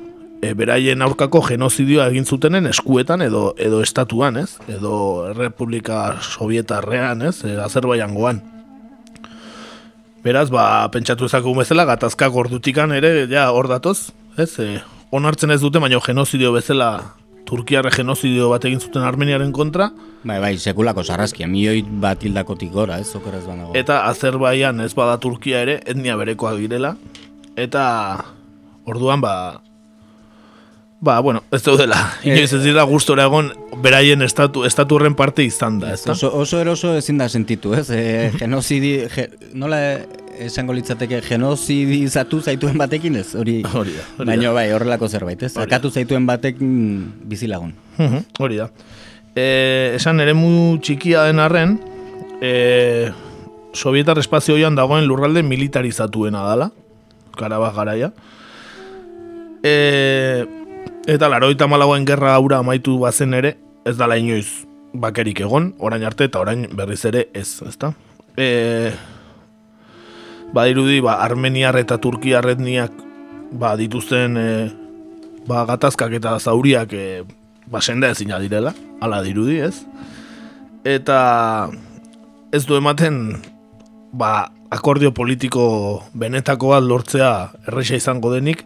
e, beraien aurkako genozidioa egin zutenen eskuetan edo edo estatuan, ez? Edo Republika Sovietarrean, ez? E, Azerbaiangoan. Beraz, ba, pentsatu ezakegu bezala, gatazka gordutikan ere, ja, hor datoz, ez? E, onartzen ez dute, baina genozidio bezala Turkiarre genozidio bat egin zuten Armeniaren kontra. Bai, bai, sekulako sarraskia, milioi bat hildakotik gora, ez, okeraz banago. Eta Azerbaian ez bada Turkia ere, etnia berekoak direla. Eta orduan, ba, Ba, bueno, ez daudela. Eh, Inoiz ez dira gustora egon beraien estatu, estatu horren parte izan da. Ez oso, oso eroso ezin da sentitu, ez? <laughs> E, genozidi, nola esango litzateke genozidizatu zaituen batekin ez? Hori, hori da. Baina bai, horrelako zerbait, ez? Akatu zaituen batekin bizilagun. hori da. E, esan ere mu txikia den arren, e, Sovietar espazioian dagoen lurralde militarizatuena dala, Karabaj garaia. E, Eta laroita malagoen gerra aura amaitu bazen ere, ez dala inoiz bakerik egon, orain arte eta orain berriz ere ez, ezta? E, badirudi, ba, Armeniar eta Turkiar etniak ba, dituzten e, ba, gatazkak eta zauriak e, ba, senda ezina direla, ala dirudi, ez? Eta ez du ematen ba, akordio politiko benetako bat lortzea erresa izango denik,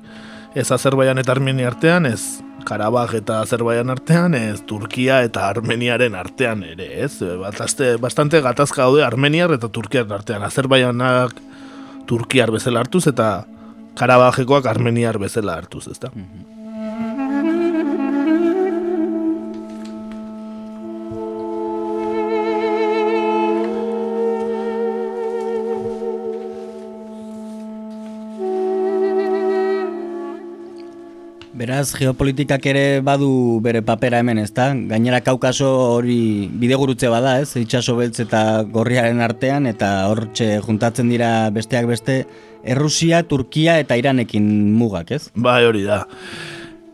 ez Azerbaian eta Armenia artean, ez Karabaj eta Azerbaian artean, ez Turkia eta Armeniaren artean ere, ez? Bastante, bastante gatazka daude Armeniar eta Turkiar artean. Azerbaianak Turkiar bezala hartuz eta Karabajekoak Armeniar bezala hartuz, ezta? Mm Beraz, geopolitikak ere badu bere papera hemen, ezta? Gainera kaukaso hori bidegurutze bada, ez? Itxaso beltz eta gorriaren artean, eta hortxe juntatzen dira besteak beste, Errusia, Turkia eta Iranekin mugak, ez? Bai, hori da.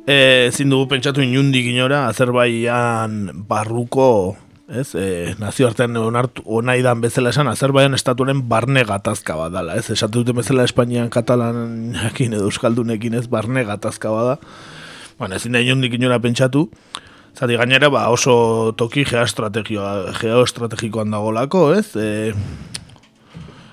E, ezin dugu pentsatu inundik inora, Azerbaian barruko ez, e, nazio artean onartu onaidan bezala esan, Azerbaian estaturen barne gatazka badala, ez, esatu dute bezala Espainian katalanekin edo euskaldunekin ez, barne gatazka bada, bueno, ezin da inondik inora pentsatu, zati gainera, ba, oso toki geoestrategikoan geoestrategiko dagolako, ez, e,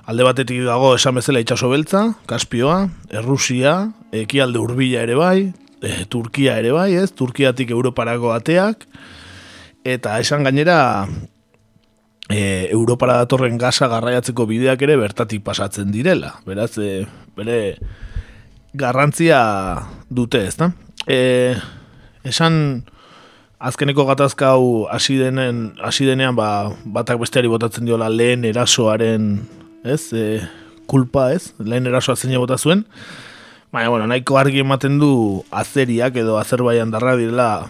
alde batetik dago esan bezala itxaso beltza, Kaspioa, Errusia, ekialde hurbila ere bai, e, Turkia ere bai, ez, Turkiatik Europarako ateak, eta esan gainera e, Europara datorren gaza garraiatzeko bideak ere bertatik pasatzen direla. Beraz, e, bere garrantzia dute, ez da? E, esan azkeneko gatazka hau hasi denen hasi denean ba, batak besteari botatzen diola lehen erasoaren, ez? E, kulpa, ez? Lehen erasoa zein bota zuen. Baina, bueno, nahiko argi ematen du azeriak edo azerbaian darra direla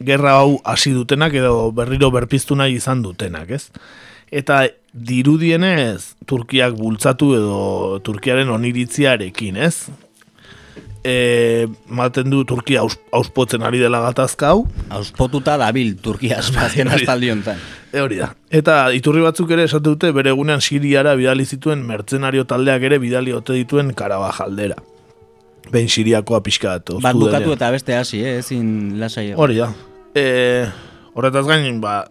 gerra hau hasi dutenak edo berriro berpiztu nahi izan dutenak, ez? Eta dirudienez Turkiak bultzatu edo Turkiaren oniritziarekin, ez? E, maten du Turkia auspotzen ari dela gatazka hau. Auspotuta dabil Turkia azpazien <laughs> astaldi honetan. E hori da. Eta iturri batzuk ere esate dute bere egunean Siriara bidali zituen mertzenario taldeak ere bidali ote dituen Karabajaldera. Behin Siriakoa pixka datu. Bat bukatu eta beste hasi, eh? ezin lasai. Hori da. E, horretaz gain, ba,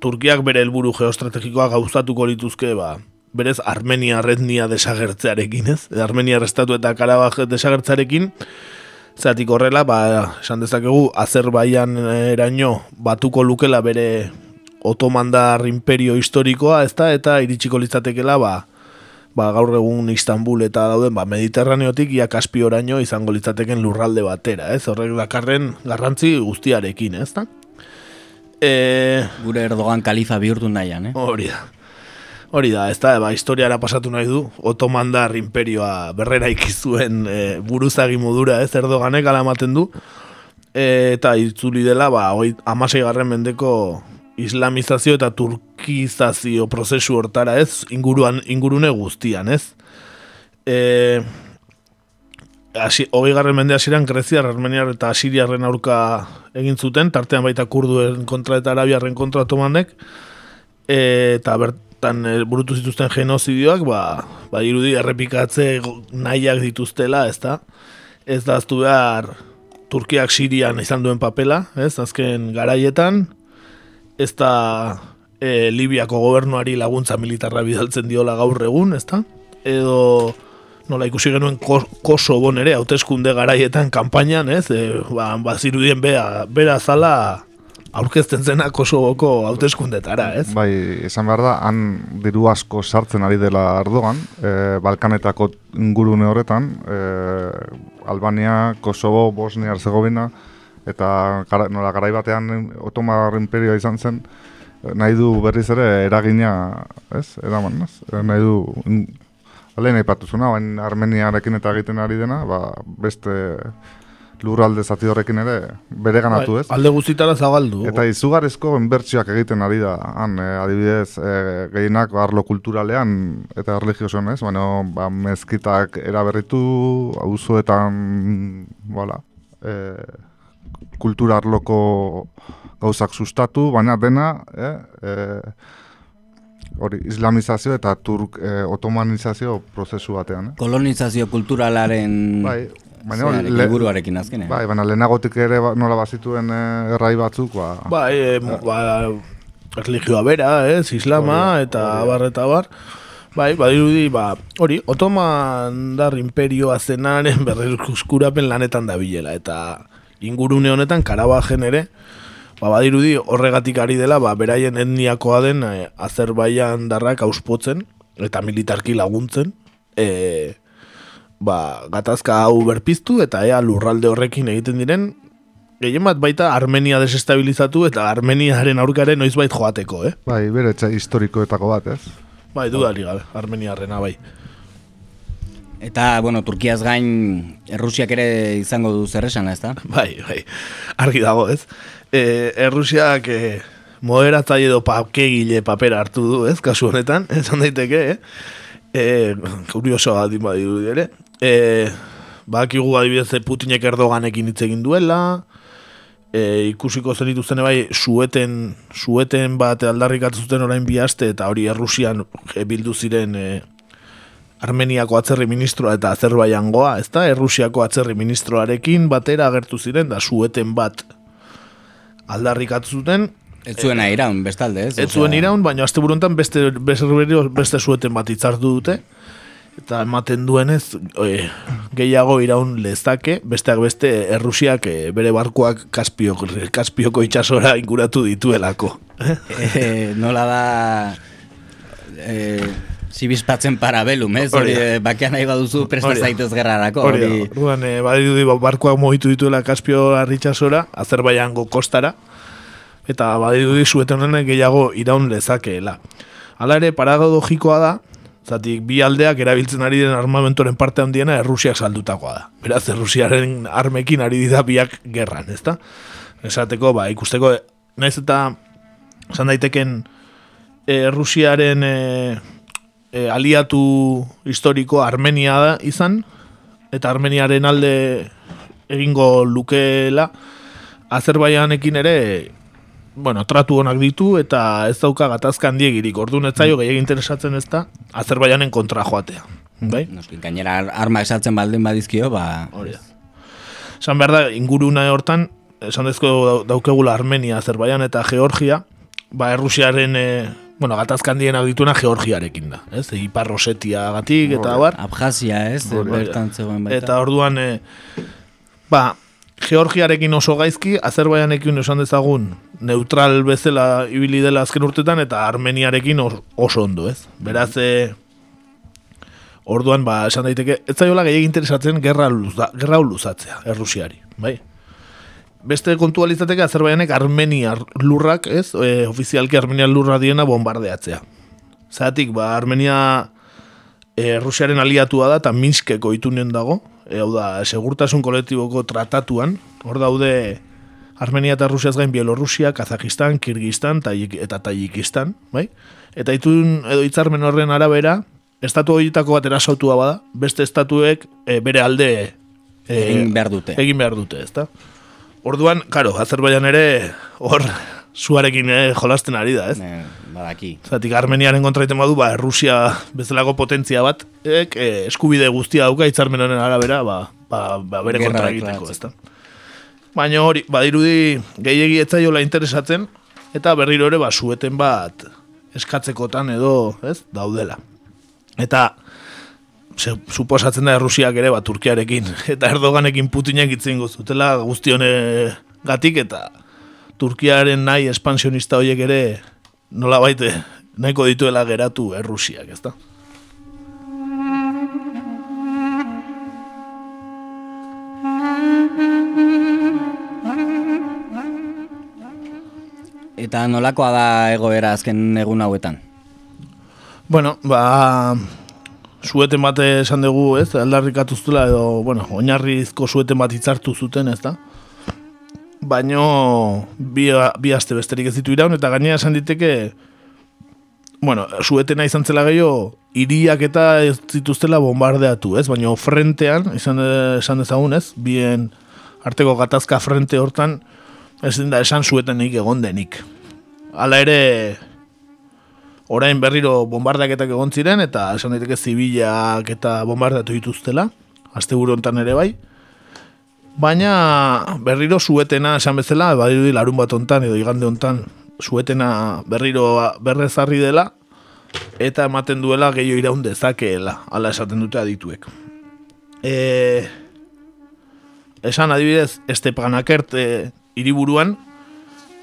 Turkiak bere helburu geostrategikoa gauzatuko lituzke, ba, berez Armenia retnia desagertzearekin, ez? Armenia restatu eta Karabaj desagertzearekin, Zatik horrela, ba, esan dezakegu, Azerbaian eraino batuko lukela bere otomandar imperio historikoa, ez da, eta iritsiko litzatekela, ba, ba, gaur egun Istanbul eta dauden ba, Mediterraneotik ia Kaspi oraino izango litzateken lurralde batera, ez? Horrek dakarren garrantzi guztiarekin, ez da? E... Gure Erdogan kalifa bihurtu nahian, eh? Hori da. Hori da, ez da, ba, historiara pasatu nahi du, otomandar imperioa berrera ikizuen e, buruzagi modura, ez, Erdoganek alamaten du, e, eta itzuli dela, ba, amasei garren mendeko islamizazio eta turkizazio prozesu hortara ez, inguruan, ingurune guztian ez. E, asi, hogei garren mende asiran Greziar, Armeniar eta Asiriarren aurka egin zuten, tartean baita kurduen kontra eta arabiarren kontra tomanek, e, eta bertan e, burutu zituzten genozidioak, ba, ba irudi errepikatze nahiak dituztela, ez da? Ez da behar Turkiak Sirian izan duen papela, ez? Azken garaietan, ez da e, Libiako gobernuari laguntza militarra bidaltzen diola gaur egun, ez da? Edo nola ikusi genuen koso bon ere, hauteskunde garaietan kanpainan, ez? E, ba, bazirudien bea, bera zala aurkezten zena Kosovoko hauteskundetara, ez? Bai, esan behar da, han diru asko sartzen ari dela Ardogan, e, Balkanetako ingurune horretan, e, Albania, Kosovo, Bosnia, Herzegovina, eta gara, nola garai batean Otomar Imperioa izan zen nahi du berriz ere eragina, ez? Eraman, ez? Nahi du Lehen aipatu zuna, bain Armeniarekin eta egiten ari dena, ba, beste lurralde zati horrekin ere bere ganatu, bai, ez? Alde guztitara zabaldu. Eta izugarrizko enbertsioak egiten ari da, han, eh, adibidez, eh, gehienak arlo kulturalean eta religiosoan, ez? Baina, ba, mezkitak eraberritu, auzoetan, voilà, eh, kultura arloko gauzak sustatu, baina dena, eh, eh, hori, islamizazio eta turk eh, otomanizazio prozesu batean. Eh? Kolonizazio kulturalaren bai, baina, hori, le, azkenean. Bai, baina lehenagotik ere ba, nola bazituen eh, errai batzuk, ba... Bai, eh, ba, religioa bera, eh, islama, eta bar, eta bar. Bai, badirudi, ba, hori, otoman dar imperioa zenaren berrezkuskurapen <laughs> lanetan dabilela, eta ingurune honetan Karabajen ere ba, badirudi horregatik ari dela ba, beraien etniakoa den e, Azerbaian darrak auspotzen eta militarki laguntzen e, ba, gatazka hau berpiztu eta ea lurralde horrekin egiten diren gehien bat baita Armenia desestabilizatu eta Armeniaren aurkaren noizbait joateko, eh? Bai, bere historikoetako bat, ez? Bai, dudari gabe, Armeniarrena, bai. Eta, bueno, Turkiaz gain Errusiak ere izango du zer esan, ez da? <laughs> Bai, bai, argi dago, ez? E, Errusiak e, moderatzaile edo papkegile papera hartu du, ez? Kasu honetan, <laughs> esan daiteke, eh? E, kurioso adin badiru ere. E, bakigu adibidez Putinek Erdoganekin hitz egin duela, e, ikusiko zen dituzten bai sueten, sueten bat aldarrik zuten orain bi eta hori Errusian bildu ziren e, Armeniako atzerri ministroa eta Azerbaiangoa, ez da, Errusiako atzerri ministroarekin batera agertu ziren, da sueten bat aldarrik zuten. Ez zuen e, iraun, bestalde, ez? Ez zuen iraun, baina azte buruntan beste, beste, beste sueten bat itzartu dute. Eta ematen duenez, e, gehiago iraun lezake, besteak beste Errusiak e, bere barkoak Kaspioko, Kaspioko itxasora inguratu dituelako. <laughs> E, nola da... E, Zibizpatzen parabelum, ez? Hori, eh, bakean nahi baduzu presta zaitez gerrarako. Hori. Ruan, e, badidu ba, barkoak mohitu dituela Kaspio arritxasora, Azerbaiango kostara, eta badidu di zuetan gehiago iraun lezakeela. Hala ere, paragodogikoa da, zatik bi aldeak erabiltzen ari den armamentoren parte handiena Errusiak saldutakoa da. Beraz, Errusiaren armekin ari dira biak gerran, ezta? Esateko, ba, ikusteko, naiz eta, esan daiteken, Errusiaren... E, e, aliatu historiko Armenia da izan, eta Armeniaren alde egingo lukeela, Azerbaianekin ere, bueno, tratu honak ditu, eta ez dauka gatazka handiegirik, ordu netzaio mm. gehiagin interesatzen ez da, Azerbaianen kontra joatea. Bai? Noski, gainera arma esatzen baldin badizkio, ba... Hori da. Esan behar da, inguruna hortan, esan dezko daukegula Armenia, Azerbaian eta Georgia, ba, Errusiaren e, bueno, gatazkan dienak dituna Georgiarekin da, ez? Ipar Rosetia gatik, eta bar. Abjazia, ez? Bertan zegoen baita. Eta orduan, e, Ba, Georgiarekin oso gaizki, Azerbaianekin esan dezagun neutral bezala ibili dela azken urtetan eta Armeniarekin oso ondo, ez? Beraz, e, orduan, ba, esan daiteke, ez zaiola gehiagin interesatzen gerra, luza, gerra luzatzea, errusiari, bai? Beste kontualizateke Azerbaianek Armeniar lurrak, ez? E, ofizialki Armeniar lurra diena bombardeatzea. Zatik, ba, Armenia e, Rusiaren aliatua da eta Minskeko itunen dago, e, hau da, segurtasun kolektiboko tratatuan, hor daude Armenia eta Rusiaz gain Bielorrusia, Kazakistan, Kirgistan eta Tajikistan, bai? Eta itun edo hitzarmen horren arabera, estatu horietako bat erasautua bada, beste estatuek e, bere alde e, egin behar dute. Egin behar dute, ezta? Orduan, karo, Azerbaian ere hor zuarekin eh, jolasten ari da, ez? Ne, badaki. Zatik, Armeniaren kontraiten badu, ba, Rusia bezalako potentzia bat, ek, eh, eskubide guztia dauka, itzarmenen arabera, ba, ba, ba bere kontra egiteko, ez da? Baina hori, badirudi gehiegi etzaiola interesatzen, eta berriro ere, ba, sueten bat eskatzekotan edo, ez, daudela. Eta, suposatzen da Rusiak ere, ba, Turkiarekin, eta Erdoganekin Putinek itzen guztutela guztione gatik, eta Turkiaren nahi espansionista horiek ere nola baite nahiko dituela geratu errusiak, ez da? Eta nolakoa da egoera azken egun hauetan? Bueno, ba, sueten bate esan dugu, ez, aldarrikatuztela edo, bueno, oinarrizko sueten bat hitzartu zuten, ez da? baino bi, bi aste besterik ez ditu iraun, eta gainera esan diteke, bueno, suetena izan zela gehiago, iriak eta ez zituztela bombardeatu, ez? Baina frentean, izan esan dezagun, ez? Bien arteko gatazka frente hortan, ez da esan suetenik egon denik. Hala ere, orain berriro bombardeaketak egon ziren, eta esan daiteke zibilak eta bombardeatu dituztela, aste hontan ere bai, Baina berriro suetena esan bezala, badirudi larun bat ontan edo igande ontan suetena berriro berrezarri dela eta ematen duela gehiago iraun dezakeela, ala esaten dute adituek. E, esan adibidez, Estepanakert e, iriburuan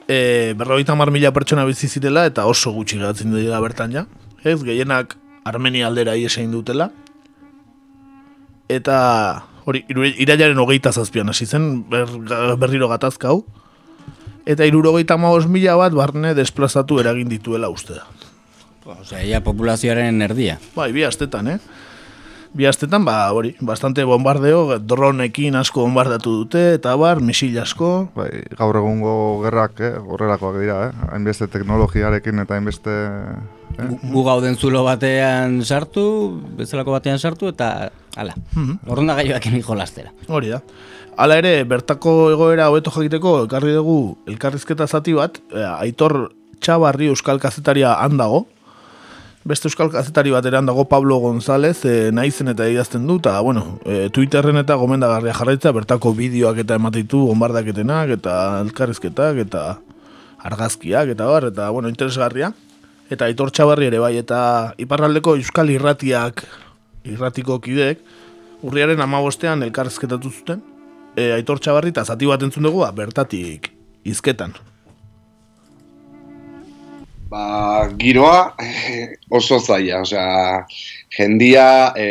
e, berroita mar mila pertsona bizizitela eta oso gutxi gatzen dira bertan ja. Ez, gehienak Armenia aldera iesein dutela. Eta hori, irailaren hogeita zazpian hasi zen, ber, berriro gatazka hau, eta irurogeita maoz mila bat barne desplazatu eragin dituela uste da. Osea, ia populazioaren erdia. Bai, bi astetan, eh? Bi astetan, ba, hori, bastante bombardeo, dronekin asko bombardatu dute, eta bar, misil asko. Bai, gaur egungo gerrak, eh, horrelakoak dira, eh? Hainbeste teknologiarekin eta hainbeste... Eh? Gu gauden zulo batean sartu, bezalako batean sartu, eta Hala. Mm -hmm. gaioak jolastera. Hori da. Hala ere, bertako egoera hobeto jakiteko ekarri dugu elkarrizketa zati bat, e, Aitor Txabarri euskal kazetaria handago. Beste euskal kazetari bat eran dago Pablo González, e, naizen eta idazten du, eta, bueno, e, Twitterren eta gomendagarria jarraitza, bertako bideoak eta ematitu, bombardaketenak, eta elkarrizketak, eta argazkiak, eta bar, eta, bueno, interesgarria. Eta Aitor Txabarri ere bai, eta iparraldeko euskal irratiak irratiko kideek, urriaren amabostean elkarrezketatu zuten, e, aitor txabarri eta zati bat entzun dugu, ba, bertatik izketan. Ba, giroa oso zaila, osea, jendia e,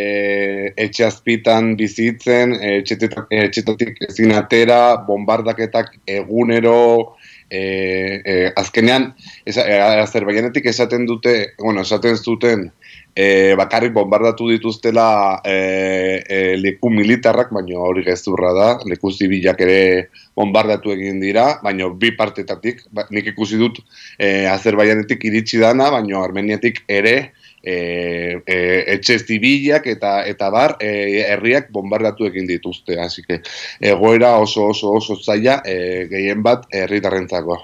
etxe azpitan bizitzen, etxetatik ezin atera, bombardaketak egunero, e, e, azkenean, e, esaten dute, bueno, esaten zuten, e, bakarrik bombardatu dituztela e, e, leku militarrak, baina hori gezurra da, leku zibilak ere bombardatu egin dira, baina bi partetatik, ba, nik ikusi dut e, Azerbaianetik iritsi dana, baina Armeniatik ere e, e, etxe zibilak eta eta bar e, herriak bombardatu egin dituzte, hasi que egoera oso oso oso zaila e, gehien bat herritarrentzako.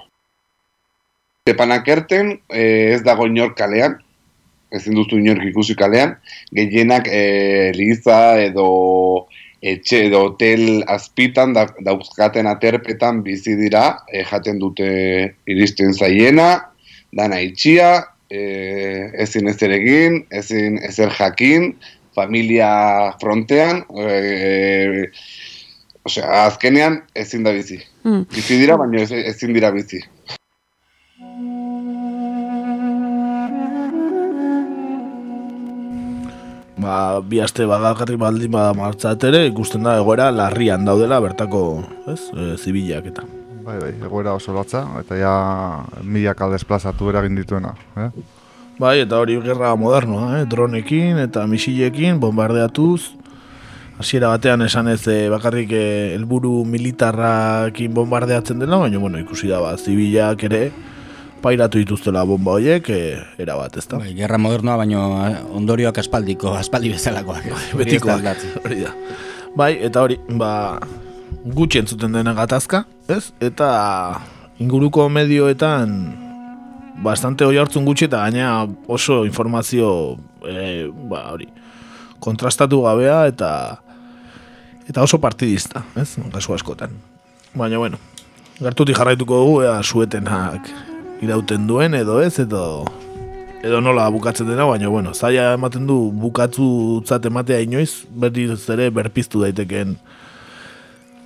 Tepanakerten e, ez dago inor kalean, ezin duzu inork ikusi kalean, gehienak e, liza edo etxe edo hotel azpitan da, dauzkaten aterpetan bizi dira, e, jaten dute iristen zaiena, dana itxia, e, ezin ezer egin, ezin ezer jakin, familia frontean, e, Osea, azkenean ezin da bizi. Mm. Bizi dira, baina ez- ezin dira bizi. Ba, bi aste badagarri baldin bada martzat ere, ikusten da egoera larrian daudela bertako, ez, e, zibilak eta. Bai, bai, egoera oso latza, eta ja milaka desplazatu eragin dituena. Eh? Bai, eta hori gerra modernoa, eh? dronekin eta misilekin, bombardeatuz. Hasiera batean esan ez eh, bakarrik eh, helburu militarrakin bombardeatzen dela, baina bueno, ikusi da ba, zibilak ere pairatu dituztela bomba horiek, eh, era bat, ezta? Bai, gerra modernoa, baino eh, ondorioak aspaldiko, <laughs> aspaldi bezalakoak. Hori ez da betikoak, hori da. Bai, eta hori, ba, gutxi entzuten dena gatazka, ez? Eta inguruko medioetan bastante hoi hartzun gutxi eta gaina oso informazio e, ba, hori, kontrastatu gabea eta eta oso partidista, ez? Kasu askotan. Baina, bueno, gertutik jarraituko dugu, ea suetenak irauten duen edo ez, edo edo nola bukatzen dena, baina, bueno, zaila ematen du bukatzutzat ematea inoiz, berriz ere berpiztu daitekeen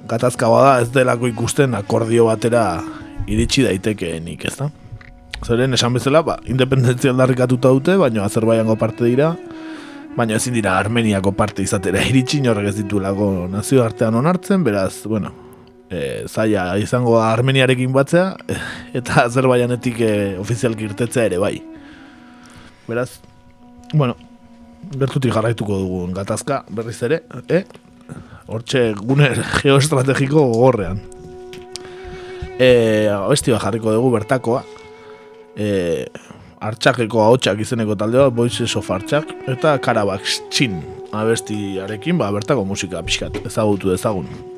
gatazka bada ez delako ikusten akordio batera iritsi daitekeenik, ez da? Zeren, esan bezala, ba, independentzia aldarrikatuta dute, baina Azerbaiango parte dira, baina ezin dira Armeniako parte izatera iritsi horrek ez ditulako nazio artean onartzen, beraz, bueno, e, zaila izango da Armeniarekin batzea, eta Azerbaianetik e, ofizialki irtetzea ere bai. Beraz, bueno, gertutik jarraituko dugun gatazka berriz ere, eh? Hortxe gune geoestrategiko gogorrean. E, abesti bat jarriko dugu bertakoa. E, artxakeko ahotsak izeneko taldea, Voices of Artxak, eta Karabax Chin abestiarekin, ba, bertako musika pixkat, ezagutu dezagun.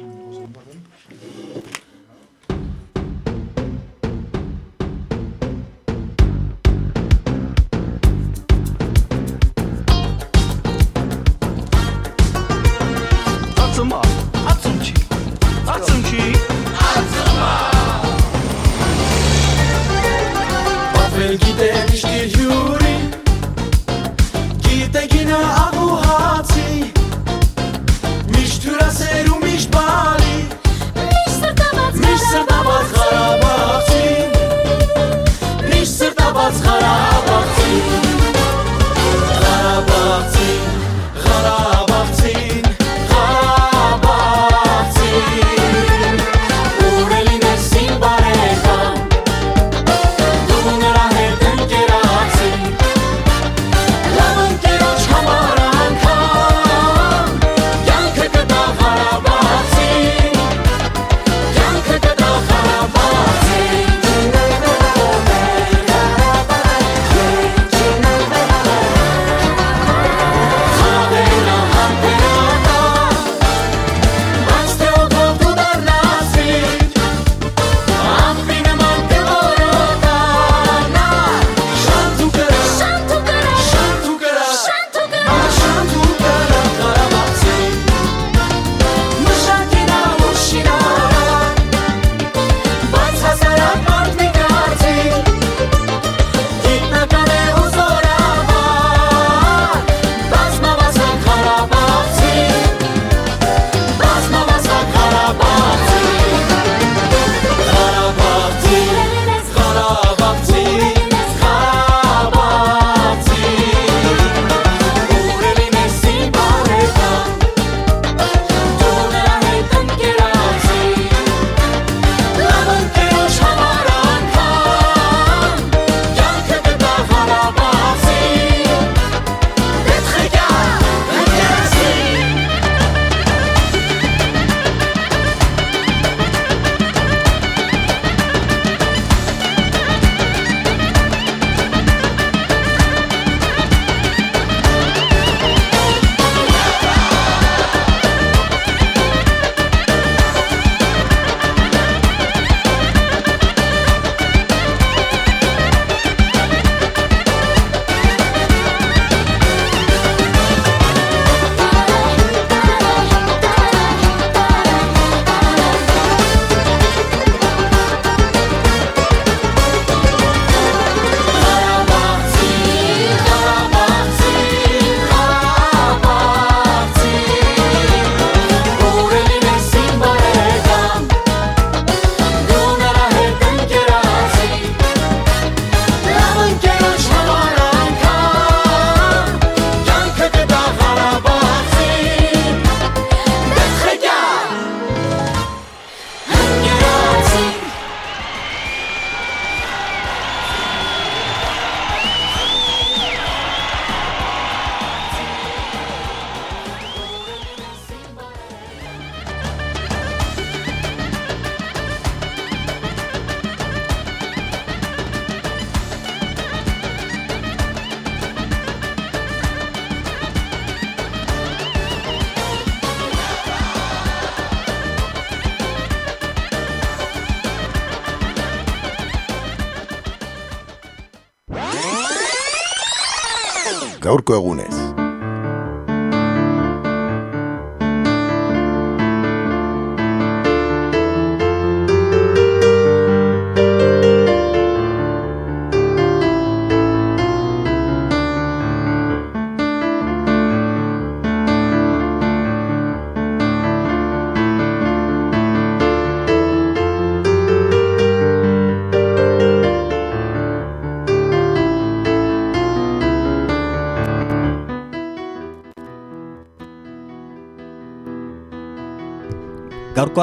Gaurko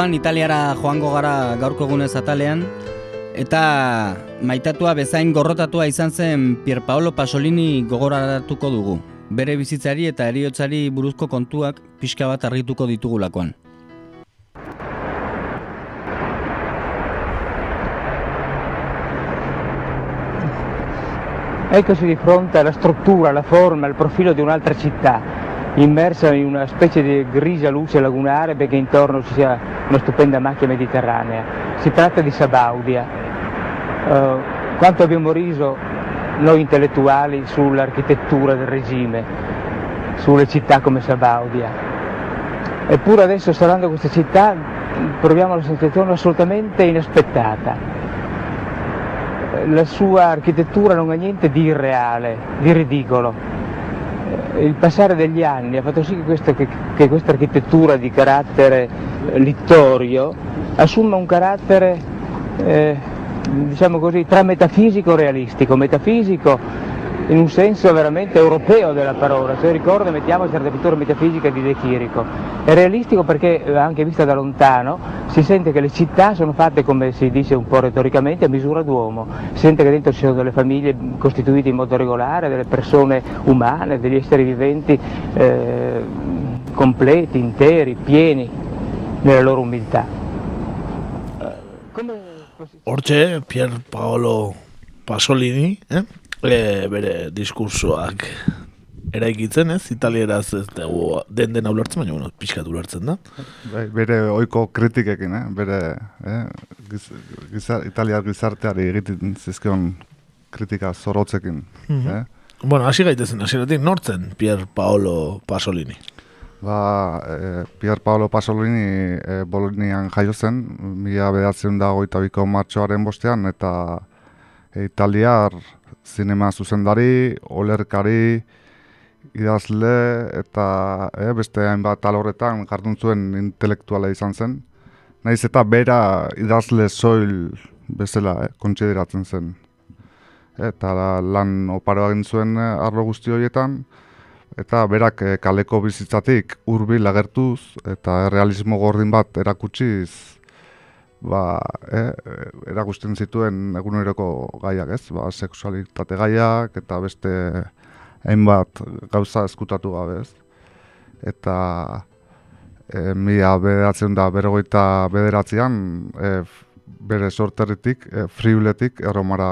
Gaurkoan Italiara joango gara gaurko egunez atalean eta maitatua bezain gorrotatua izan zen Pierpaolo Pasolini gogoraratuko dugu. Bere bizitzari eta eriotzari buruzko kontuak pixka bat argituko ditugulakoan. Eccoci di fronte alla struttura, alla forma, al profilo di un'altra città, immersa in una specie di grigia luce lagunare perché intorno ci sia una stupenda macchia mediterranea. Si tratta di Sabaudia. Uh, quanto abbiamo riso noi intellettuali sull'architettura del regime, sulle città come Sabaudia. Eppure adesso osservando questa città proviamo la sensazione assolutamente inaspettata. La sua architettura non ha niente di irreale, di ridicolo il passare degli anni ha fatto sì che questa, che, che questa architettura di carattere eh, littorio assuma un carattere, eh, diciamo così, tra metafisico e realistico. Metafisico in un senso veramente europeo della parola, se ricordo mettiamo l'architettura metafisica di De Chirico. È realistico perché, eh, anche vista da lontano, si sente che le città sono fatte, come si dice un po' retoricamente, a misura d'uomo. Si sente che dentro ci sono delle famiglie costituite in modo regolare, delle persone umane, degli esseri viventi eh, completi, interi, pieni nella loro umiltà. Hortxe, Pier Paolo Pasolini, eh? e, bere diskursoak eraikitzen ez, italieraz ez dugu den den ulertzen, baina bueno, pixkat ulertzen da. Bai, bere oiko kritikekin, eh? bere eh? Giz, gizar, italiar gizarteari egiten zizkion kritika zorotzekin. Mm -hmm. eh? Bueno, hasi gaitezen, hasi nortzen Pier Paolo Pasolini? Ba, e, Pier Paolo Pasolini e, Bolonian jaio zen, mila bedatzen da goita biko martxoaren bostean, eta e, italiar zinema zuzendari, olerkari, idazle eta e, beste hainbat alorretan jardun zuen intelektuala izan zen. Naiz eta bera idazle soil bezala e, kontsideratzen zen. Eta lan oparo egin zuen arlo guzti horietan, eta berak kaleko bizitzatik hurbil agertuz eta realismo gordin bat erakutsiz ba, eh, erakusten zituen eguneroko gaiak, ez? Ba, sexualitate gaiak eta beste hainbat gauza eskutatu gabe, ez? Eta e, mila bederatzen da berogeita bederatzean e, bere sorterritik, e, friuletik erromara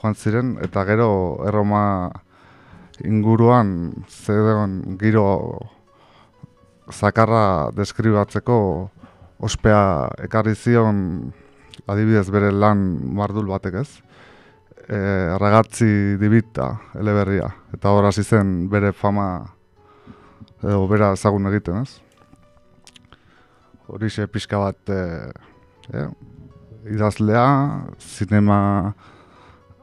joan ziren, eta gero erroma inguruan zedon giro zakarra deskribatzeko ospea ekarri zion adibidez bere lan mardul batek ez. E, ragatzi dibita eleberria eta hor hasi zen bere fama edo bera ezagun egiten ez. Horixe pixka bat e, e, idazlea, zinema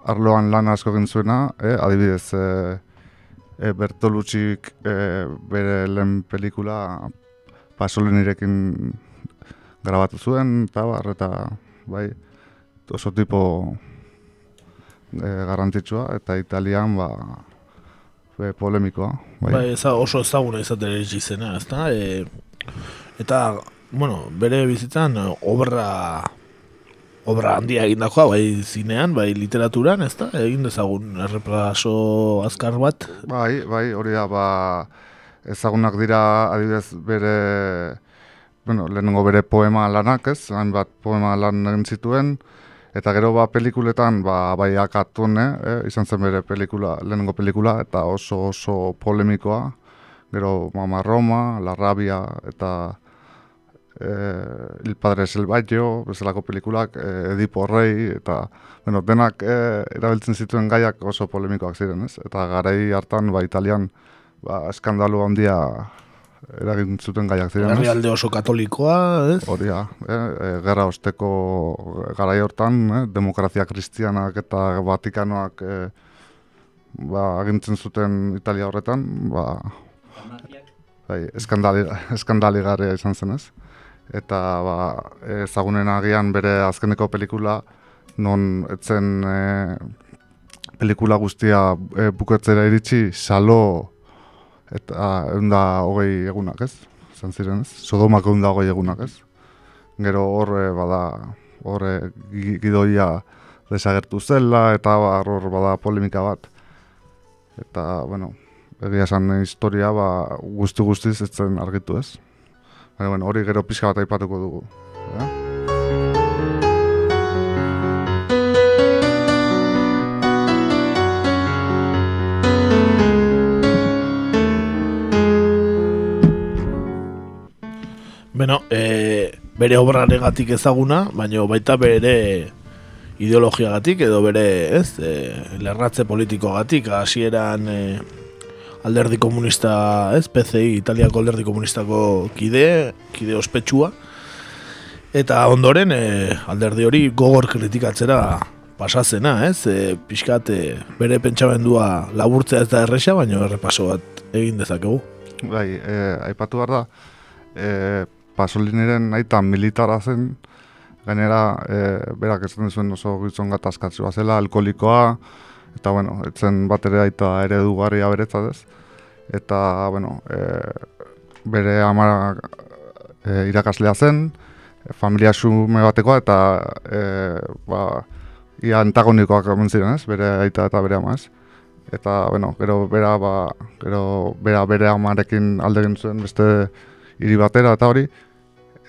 arloan lan asko egin zuena, e, adibidez e, e, Bertolucik e, bere lehen pelikula Pasolinirekin grabatu zuen, eta bar, eta bai, oso tipo e, garrantzitsua, eta italian, ba, be, polemikoa. Bai, bai eza, oso ezaguna izaten eritzi zena, ez da? E, eta, bueno, bere bizitzan, obra obra handia egindakoa, bai zinean, bai literaturan, ez da? Egin dezagun erreplaso azkar bat? Bai, bai, hori da, ba, ezagunak dira, adibidez, bere bueno, lehenengo bere poema lanak, ez? Hainbat poema lan egin zituen eta gero ba pelikuletan ba bai akatune, eh? izan zen bere pelikula, lehenengo pelikula eta oso oso polemikoa. Gero Mama Roma, La Rabia eta eh, Il Padre Selvaio, bezalako pelikulak, eh, Edipo Rei, eta bueno, denak eh, erabiltzen zituen gaiak oso polemikoak ziren, ez? Eta garai hartan, ba, Italian, ba, eskandalu handia eragin zuten gaiak ziren, ez? Herrialde oso katolikoa, ez? Hori da, eh, eh, gerra osteko garai hortan, eh, demokrazia kristianak eta Vatikanoak eh, ba, agintzen zuten Italia horretan, ba, bai, eskandali, eskandaligarria izan zen ez. Eta ba, ezagunen agian bere azkeneko pelikula, non etzen e, pelikula guztia e, bukatzera iritsi, salo eta eunda hogei egunak ez, izan ziren ez, sodomak eunda hogei egunak ez. Gero horre bada, horre gidoia desagertu zela, eta hor bada polemika bat. Eta, bueno, egia esan historia ba, guzti guztiz ez zen argitu ez. Baina, bueno, hori gero pixka bat aipatuko dugu. Eh? Beno, e, bere obraregatik ezaguna, baina baita bere ideologiagatik edo bere, ez, e, lerratze politikoagatik, hasieran e, alderdi komunista, ez, PCI, Italiako alderdi komunistako kide, kide ospetsua, eta ondoren e, alderdi hori gogor kritikatzera pasazena, ez, e, pixkat e, bere pentsamendua laburtzea ez da erresa, baina errepaso bat egin dezakegu. Bai, e, aipatu behar da, e, pasoliniren aita militara zen, gainera, e, berak ez zuen oso gizon gatazkatzua zela, alkoholikoa, eta bueno, etzen bat ere aita eredugarria beretzat ez. Eta, bueno, e, bere amara e, irakaslea zen, familia xume batekoa, eta e, ba, ia antagonikoak eman ziren ez, bere aita eta bere ama ez. Eta, bueno, gero bera, ba, gero bera bere amarekin alde zuen beste hiri batera eta hori.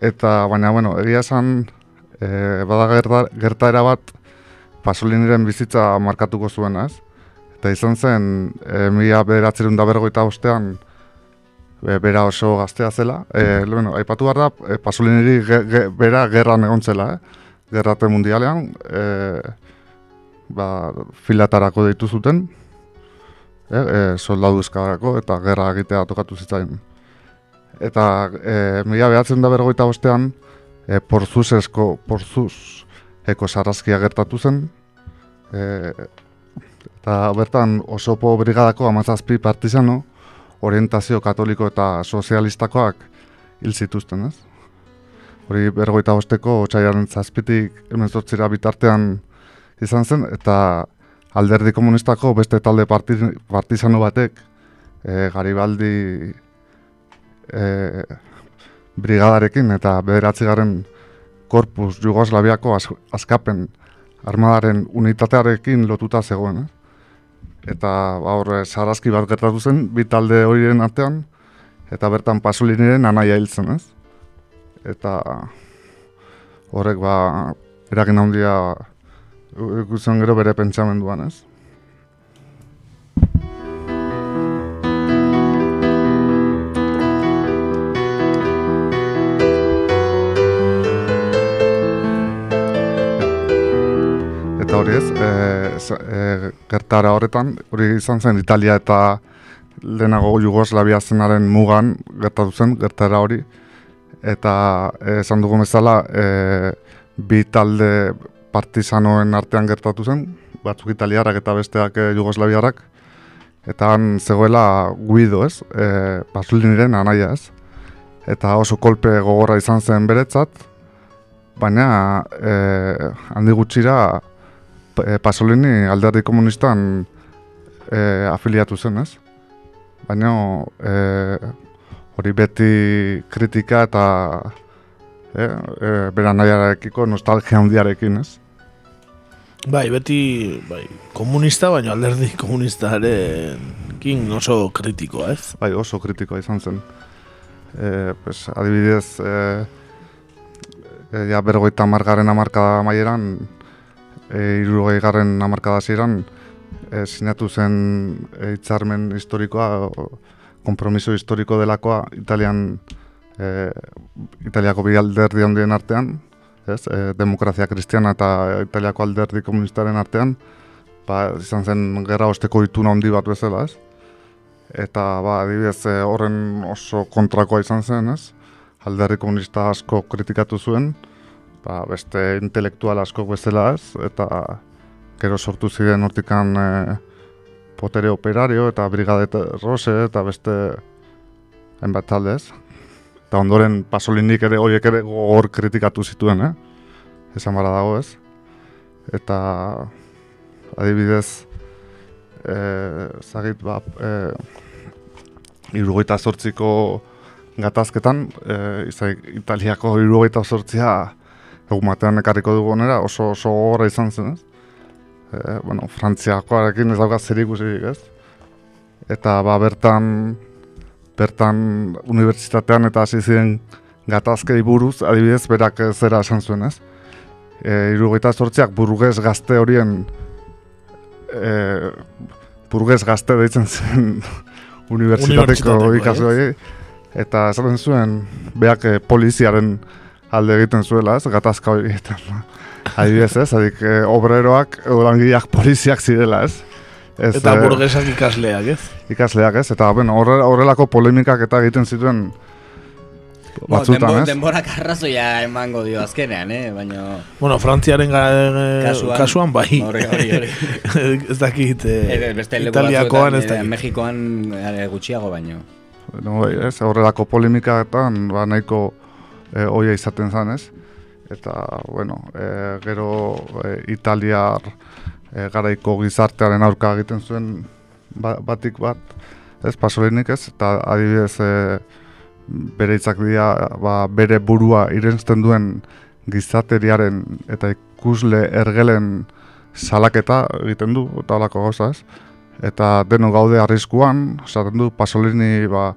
Eta, baina, bueno, egia esan, e, bada gerta, gertaera bat pasoliniren bizitza markatuko zuen, ez? Eta izan zen, e, mila bederatzerun da bergoita ostean, e, bera oso gaztea zela. E, bueno, aipatu behar da, e, pasoliniri ge, ge, bera gerran egon zela, eh? Gerrate mundialean, e, ba, filatarako deitu zuten, e, e, soldadu eskarako, eta gerra egitea tokatu zitzaien. Eta e, mila behatzen da bergoita ostean, e, porzuzesko, porzuz, eko sarrazkia gertatu zen, e, eta bertan osopo brigadako amazazpi partizano, orientazio katoliko eta sozialistakoak hil zituzten, ez? Hori bergoita osteko otxaiaren zazpitik hemen bitartean izan zen, eta alderdi komunistako beste talde partizano batek e, Garibaldi e, brigadarekin eta bederatzigarren korpus Jugoslaviako az, azkapen armadaren unitatearekin lotuta zegoen. Eh? Eta ba, horre sarazki bat gertatu zen, bi talde horien artean, eta bertan pasoliniren anaia hiltzen, ez? Eta horrek ba, eragin handia ikusten gero bere pentsamenduan, ez? Hori ez, e, e, gertara horretan, hori izan zen Italia eta lehenago Jugoslavia zenaren mugan gertatu zen, gertara hori, eta esan dugu bezala, e, bi talde partizanoen artean gertatu zen, batzuk italiarak eta besteak e, Jugoslaviarak, eta han zegoela guido ez, e, pasuliniren anaia ez, eta oso kolpe gogorra izan zen beretzat, baina e, handi gutxira e, Pasolini alderdi komunistan e, afiliatu zen, ez? Baina e, hori beti kritika eta e, e, bera nahiarekiko nostalgia handiarekin, ez? Bai, beti bai, komunista, baina alderdi komunista ere kin oso kritikoa, ez? Bai, oso kritikoa izan zen. E, pues, adibidez, e, e, ja, bergoita margaren amarkada maieran, e, irurogei garren amarkada ziren, e, sinatu zen hitzarmen historikoa, kompromiso historiko delakoa, Italian e, Italiako bi alderdi handien artean, ez, e, demokrazia kristiana eta Italiako alderdi komunistaren artean, ba, izan zen gerra osteko ituna handi bat bezala, ez? Eta, ba, adibidez, e, horren oso kontrakoa izan zen, ez? Alderdi komunista asko kritikatu zuen, ba, beste intelektual asko bezala, ez? Eta, gero sortu ziren hortikan e, potere operario eta brigadet rose eta beste hainbat taldez. Eta ondoren pasolinik ere horiek ere gogor kritikatu zituen, eh? Esan bara dago ez. Eta adibidez, e, zagit, ba, e, irugaita sortziko gatazketan, e, izai, italiako irugaita sortzia egun batean ekarriko dugu onera, oso oso gogorra izan zen, ez? E, bueno, frantziakoarekin ez daukat zer ikusirik, ez? Eta ba, bertan, bertan unibertsitatean eta hasi ziren gatazkei buruz, adibidez, berak zera esan zuen, ez? E, Irugaita sortziak burgez gazte horien e, burgez gazte deitzen zen <laughs> unibertsitateko ikasgoi eta esaten zuen beak poliziaren alde egiten zuela, ez? Gatazka horietan. Adibidez, ez? Adik, e, obreroak, olangileak <laughs> poliziak zirela, ez? Ez, eta eh, burguesak ikasleak, ez? Ikasleak, ez? Eta, bueno, horrelako polemikak eta egiten zituen batzutan, ez? Denborak arrazoia emango dio azkenean, eh? Baina... Bueno, Frantziaren kasuan, kasuan bai. Hori, hori, hori. <laughs> ez dakit, eh, e, Italiakoan ez dakit. Mexikoan gutxiago baino. No, bai, ez, horrelako polemikaetan, ba, nahiko e, oia izaten ez? Eta, bueno, e, gero e, Italiar e, garaiko gizartearen aurka egiten zuen ba, batik bat, ez pasolinik ez, eta adibidez e, bere itzak dira ba, bere burua irentzten duen gizateriaren eta ikusle ergelen salaketa egiten du, eta olako gauza ez. Eta deno gaude arriskuan, esaten du, pasolini ba,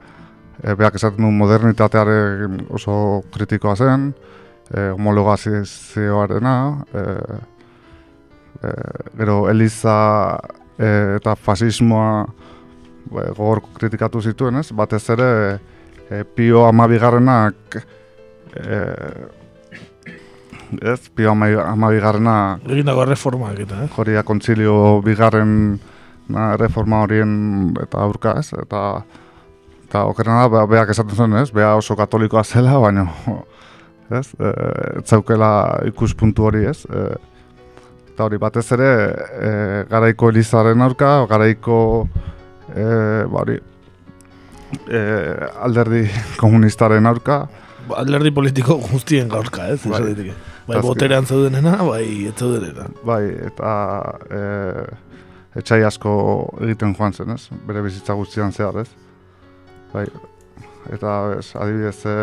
e, beak esaten du modernitatearen oso kritikoa zen, e, homologazioarena, e, e, gero Eliza e, eta fasismoa e, gogor kritikatu zituen, ez? Batez ere e, Pio Amabigarrenak e, ez? Pio Amabigarrena egindako reformak eta, eh? Joria kontzilio bigarren na, reforma horien eta aurka, ez? Eta eta okerena da, beak esaten zuen, ez? Bea oso katolikoa zela, baina <laughs> ez? E, etzaukela ikuspuntu hori, ez? E, Eta hori batez ere e, garaiko elizaren aurka, garaiko e, bari, e, alderdi <laughs> komunistaren aurka. Ba, alderdi politiko guztien gaurka, ez? Bai, bai boterean zaudenena, bai ez zaudenena. Bai, eta e, etxai asko egiten joan zen, ez? Bere bizitza guztian zehar, ez? Bai, eta ez, adibidez, e,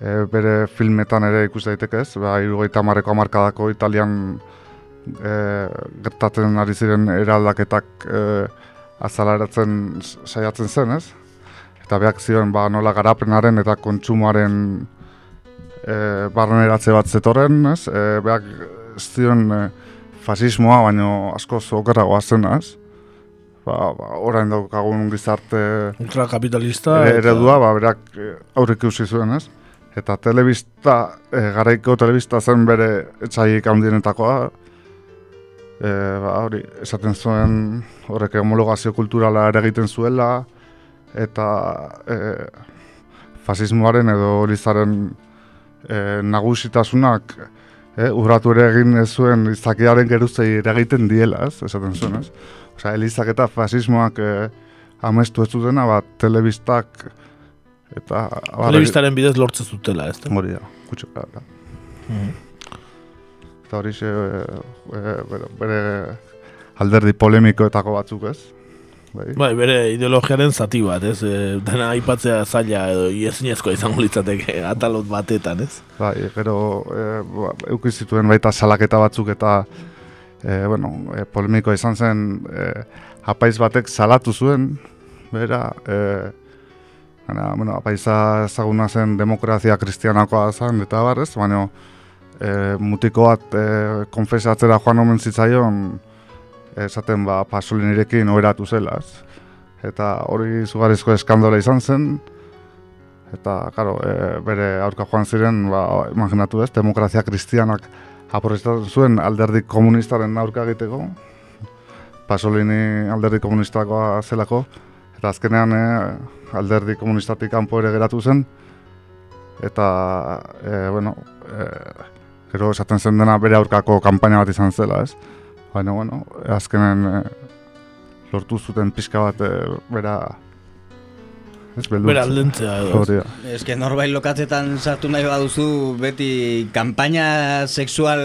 e, bere filmetan ere ikus daiteke, ez? Ba, irugaita marreko amarkadako italian e, gertatzen ari ziren eraldaketak e, azalaratzen saiatzen zen, ez? Eta behak ziren ba, nola garapenaren eta kontsumoaren e, barneratze bat zetorren, ez? E, behak ziren e, fasismoa, baino asko zokeragoa zen, ez? Ba, ba, orain daukagun gizarte ultrakapitalista eredua, ba, berak aurrik usi zuen, ez? Eta telebista, e, garaiko telebista zen bere etxaik handienetakoa, e, ba, hori, esaten zuen horrek homologazio kulturala ere egiten zuela eta e, fasismoaren edo lizaren e, nagusitasunak e, urratu ere egin zuen izakiaren geruzei ere egiten diela, ez, esaten zuen, ez? Osa, elizak eta fasismoak e, amestu ez dutena, bat, telebistak eta... Telebistaren bidez lortzen zutela, ez da? Hori da, kutxoka, da. Mm eta hori xe, e, e, bere alderdi polemikoetako batzuk ez. Bai. bai, bere ideologiaren zati bat, ez? E, dena aipatzea zaila edo iezinezko izango litzateke atalot batetan, ez? Bai, gero e, ba, eukizituen baita salaketa batzuk eta e, bueno, e, polemiko izan zen e, apaiz batek salatu zuen, bera, e, gana, bueno, apaiza ezaguna zen demokrazia kristianakoa zen, eta barrez, baina e, mutiko bat e, konfesatzera joan omen zitzaion esaten ba pasolinirekin oheratu zela. Eta hori zugarrizko eskandola izan zen Eta, karo, e, bere aurka joan ziren, ba, imaginatu ez, demokrazia kristianak aporreztatzen zuen alderdi komunistaren aurka egiteko, Pasolini alderdi komunistakoa zelako, eta azkenean e, alderdi komunistatik kanpo ere geratu zen, eta, e, bueno, e, gero esaten zen dena bere aurkako kanpaina bat izan zela, ez? Baina, bueno, azkenen e, lortu zuten pixka bat e, bera Ez Bera aldentzea edo. Hori da. Ez que norbait lokatzetan sartu nahi baduzu beti kanpaina sexual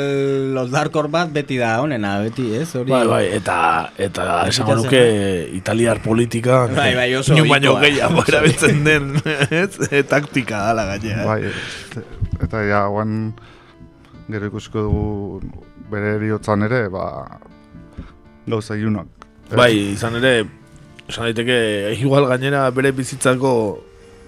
oldarkor bat beti da honena, beti, ez? Hori. Bai, bai, eta eta esango nuke italiar politika Bai, bai, oso Inu baino gehiago erabiltzen den, <laughs> ez? E, taktika dala gainera. Bai, eta ja, guan gero ikusiko dugu bere eriotzan ere, ba, gauza ilunak. Bai, izan ere, esan daiteke, igual gainera bere bizitzako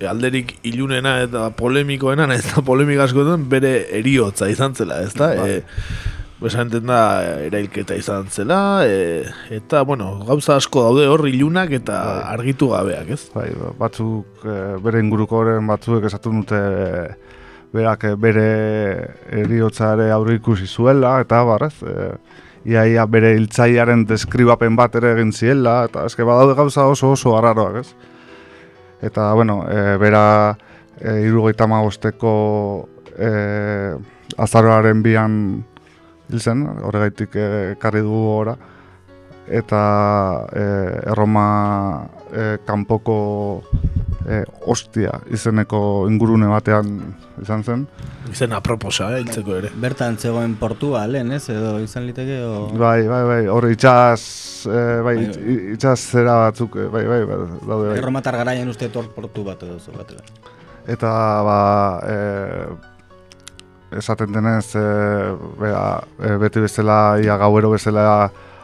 alderik ilunena eta polemikoena, ez da polemika askotan bere eriotza izan zela, ez da? Bai. E, Esan da erailketa izan zela, e, eta, bueno, gauza asko daude hor ilunak eta argitu gabeak, ez? Bai, ba- batzuk e, bere inguruko horren batzuek esaten dute e, berak bere eriotza ere aurre ikusi zuela, eta barrez, e, ia, ia bere hiltzaiaren deskribapen bat ere egin ziela, eta eske badaude gauza oso oso arraroak, ez? Eta, bueno, e, bera e, irugaita magosteko e, azaroaren bian hil zen, horregaitik e, karri dugu ora, eta e, Erroma e, kanpoko e, ostia izeneko ingurune batean izan zen. Izen aproposa, eh, hiltzeko ere. Bertan zegoen portua lehen, ez? Edo izan liteke, o... Bai, bai, bai, hor itxas, e, bai, Bai, itx- itxas zera batzuk, e, bai, bai, bai, daude, bai. Erromatar garaian uste tor portu bat edo zo bat. Eta, ba, e, esaten denez, e, bea, e, beti bezala, ia gauero bezala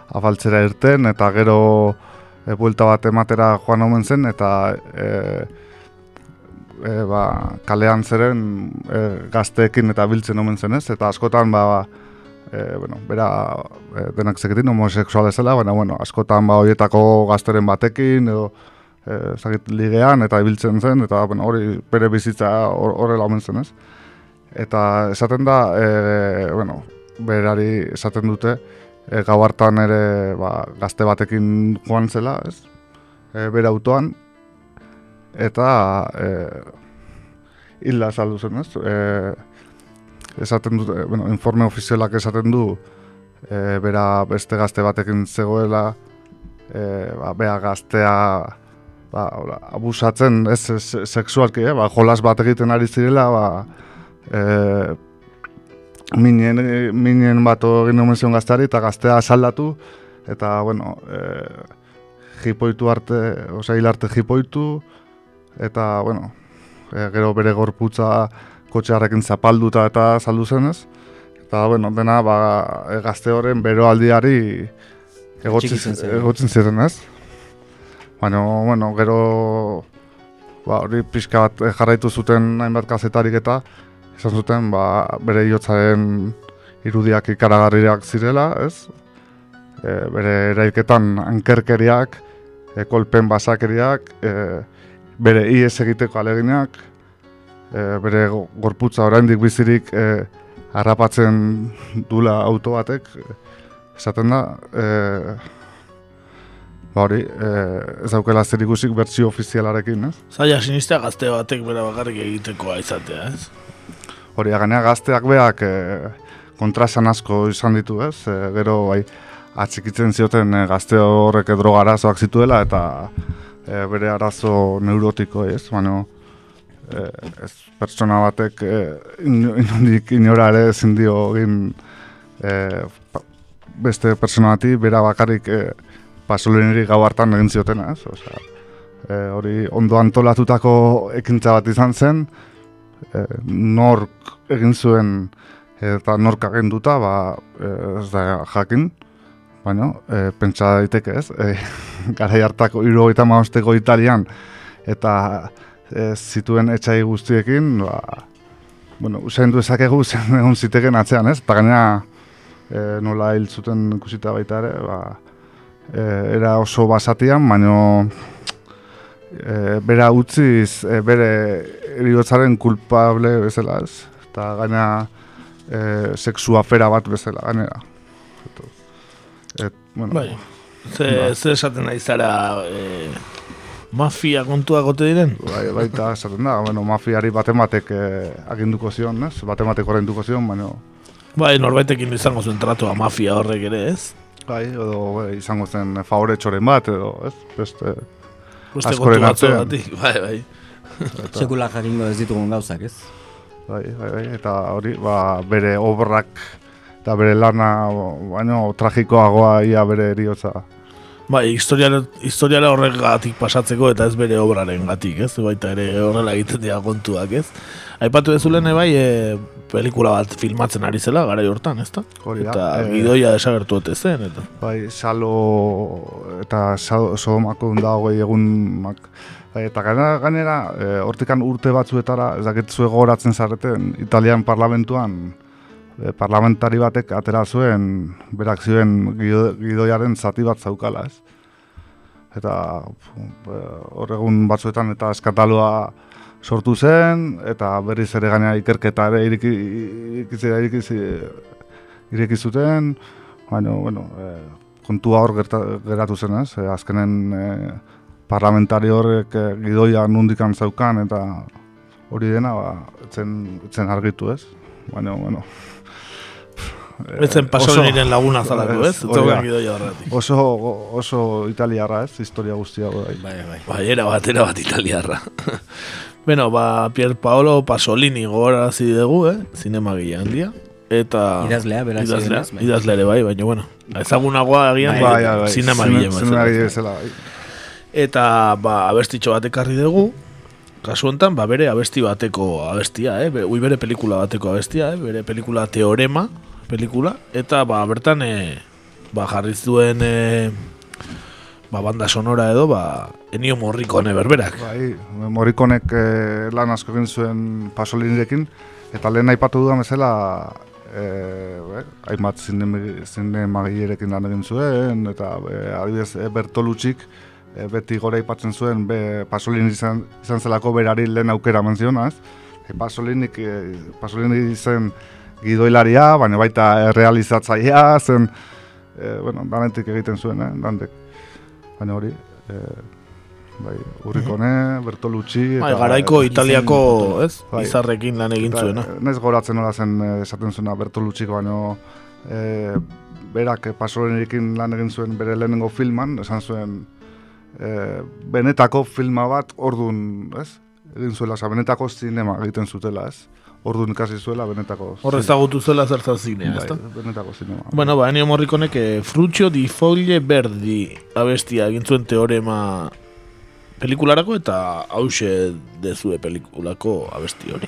afaltzera irten, eta gero e, buelta bat ematera joan omen zen, eta e, e, ba, kalean zeren e, gazteekin eta biltzen omen zen ez, eta askotan, ba, e, bueno, bera e, denak zeketin homosexuala zela, baina, bueno, askotan ba, horietako gazteren batekin, edo, e, zakit, ligean, eta ibiltzen zen, eta bueno, hori bere bizitza hor- horrela omen zen, ez? Eta esaten da, e, bueno, berari esaten dute, e, gau hartan ere ba, gazte batekin joan zela, ez? E, bere autoan, eta e, hilda saldu zen, ez? E, esaten dute, bueno, informe ofizialak esaten du, e, bera beste gazte batekin zegoela, e, ba, bea gaztea ba, hola, abusatzen, ez, ez sexualki, eh? ba, jolas bat egiten ari zirela, ba, e, minen, minen bat egin omen zion gazteari eta gaztea asaldatu, eta, bueno, e, jipoitu arte, osea, hil arte jipoitu, eta, bueno, e, gero bere gorputza kotxearekin zapalduta eta saldu zenez, eta, bueno, dena, ba, e, gazte horren beroaldiari egotzen, egotzen ziren, ez? Baina, bueno, gero ba, hori pixka bat eh, jarraitu zuten hainbat kazetarik eta esan zuten ba, bere iotzaren irudiak ikaragarriak zirela, ez? E, bere erailketan ankerkeriak, e, kolpen basakeriak, e, bere ies egiteko aleginak, e, bere go- gorputza oraindik bizirik e, harrapatzen dula auto batek, esaten da, e, ba hori, e, ez daukela zer ikusik bertsio ofizialarekin, ez? Zaila sinistea gazte batek bera bakarrik egitekoa izatea, ez? Hori, gainera gazteak beak e, kontrasan asko izan ditu, ez? E, gero, bai, atxikitzen zioten e, gazte horrek droga arazoak zituela eta e, bere arazo neurotiko, ez? Baina, e, ez pertsona batek e, ino- inondik inora ere ezin dio egin e, beste pertsona bati bera bakarrik e, pasoleneri gau hartan egin ziotena, ez? Osea, e, hori ondo antolatutako ekintza bat izan zen, e, nork egin zuen eta nork agenduta, ba, e, ez da jakin, baina e, pentsa daiteke ez, e, <laughs> garai hartako irurogeita maosteko Italian, eta e, zituen etxai guztiekin, ba, bueno, usain du ezakegu <laughs> zen egon ziteken atzean ez, eta gainera e, nola hil zuten ikusita baita ere, ba, e, era oso basatian, baino e, bera utziz e, bere eriotzaren kulpable bezala ez. Eta gaina e, sexu afera bat bezala gainera. Et, bueno, Bai. Ze, Ba. ze esaten nahi zara e, mafia kontua gote diren? Bai, baita esaten da, bueno, mafiari batematek e, aginduko zion, ez? Batematek ordainduko zion, baina Bai, norbaitekin izango zuen tratua mafia horrek ere, ez? bai, edo bai, izango zen favore txoren bat, edo, ez? Beste, Beste askoren artean. bai, bai. Eta- Sekula jakingo ez ditugun gauzak, ez? Bai, bai, bai, eta hori, ba, bere obrak eta bere lana, baino, tragikoagoa ia bere eriotza. Bai, historiale, historiale horregatik pasatzeko eta ez bere obraren gatik, ez? Baita ere horrela egiten dira kontuak, ez? Aipatu dezulen bai, e, pelikula bat filmatzen ari zela, gara hortan, ez da? Eta eh, gidoia desagertu ote zen, eta... Bai, salo eta sodomako da hogei egunak. Bai, eta gainera, gainera e, hortikan urte batzuetara, ez dakit zue gogoratzen zareten, Italian parlamentuan, e, parlamentari batek atera zuen, berak zioen gido, gidoiaren zati bat zaukala, ez? Eta e, hor egun batzuetan eta eskataloa sortu zen, eta berriz ere gainera ikerketa ere iriki, iriki, iriki, ireki zuten, baina, bueno, e, kontua hor gerta, geratu zen ez, e, azkenen e, parlamentari horrek e, gidoia nundikan zaukan, eta hori dena, ba, etzen, etzen argitu ez, baina, bueno, Ez zen Pasoliniren laguna zalako, ez? <laughs> Ez hori zegoen da. gidoia horregatik. Oso, oso italiarra ez, historia guztia bai. Bai, bai. Bai, era bat, era bat italiarra. <laughs> Beno, ba, Pier Paolo Pasolini gogorarazi dugu, eh? Zinema handia. Eta... Idazlea, beraz, Idazlea, idazlea, bai. idazlea ere bai, baina, bueno. Ezagunagoa agian, Bai, bai, bai. zinema Zine- gile zinemagile bezala, bai. Eta, ba, abestitxo bat ekarri dugu, kasu honetan, ba, bere abesti bateko abestia, eh? Ui bere pelikula bateko abestia, eh? Bere pelikula Teorema, pelikula, eta, ba, bertan, eh, ba, jarri zuen, eh, ba, banda sonora edo, ba, Ennio Morricone berberak. Bai, Morikonek eh, lan asko egin zuen Pasolinirekin, eta lehen aipatu dudan bezala, eh, bai, hainbat zinema- zinemagilerekin lan egin zuen, eta eh, adibidez eh, Eh, beti gora aipatzen zuen be, Pasolini izan, izan zelako berari lehen aukera menziona, ez? E, Pasolinik, eh, Pasolini zen gidoilaria, baina baita realizatzailea, zen, eh, bueno, danetik egiten zuen, eh, danetik. Baina hori, eh, bai, Urrikone, Bertolucci... Bai, garaiko Italiako, ez? Bai. Izarrekin lan egin zuena. Naiz goratzen nola zen eh, esaten zuena Bertolucciko, baino eh, berak Pasolinirekin lan egin zuen bere lehenengo filman, esan zuen eh, benetako filma bat ordun, ez? Egin zuela, oza, benetako zinema egiten zutela, ez? Ordun ikasi zuela benetako Hor ezagutu zela zertzen zinea, Bai, ezta? benetako zinema. Bueno, ba, Ennio Morriconek eh, Fruccio di Foglie Verdi abestia egin zuen teorema pelikularako eta hause dezue pelikulako abesti hori.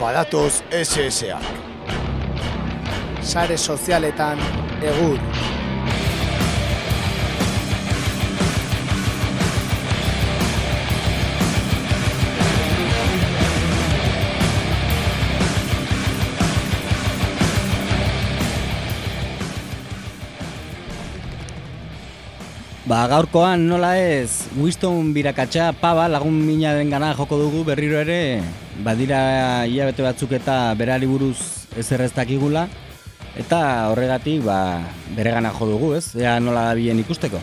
Badatoz SSA. Sare sozialetan egur. Ba, gaurkoan nola ez, Winston birakatxa paba lagun mina den gana joko dugu berriro ere, badira hilabete batzuk eta berari buruz ezer ez dakigula, eta horregatik ba, bere gana jo dugu, ez? Ea nola da bien ikusteko.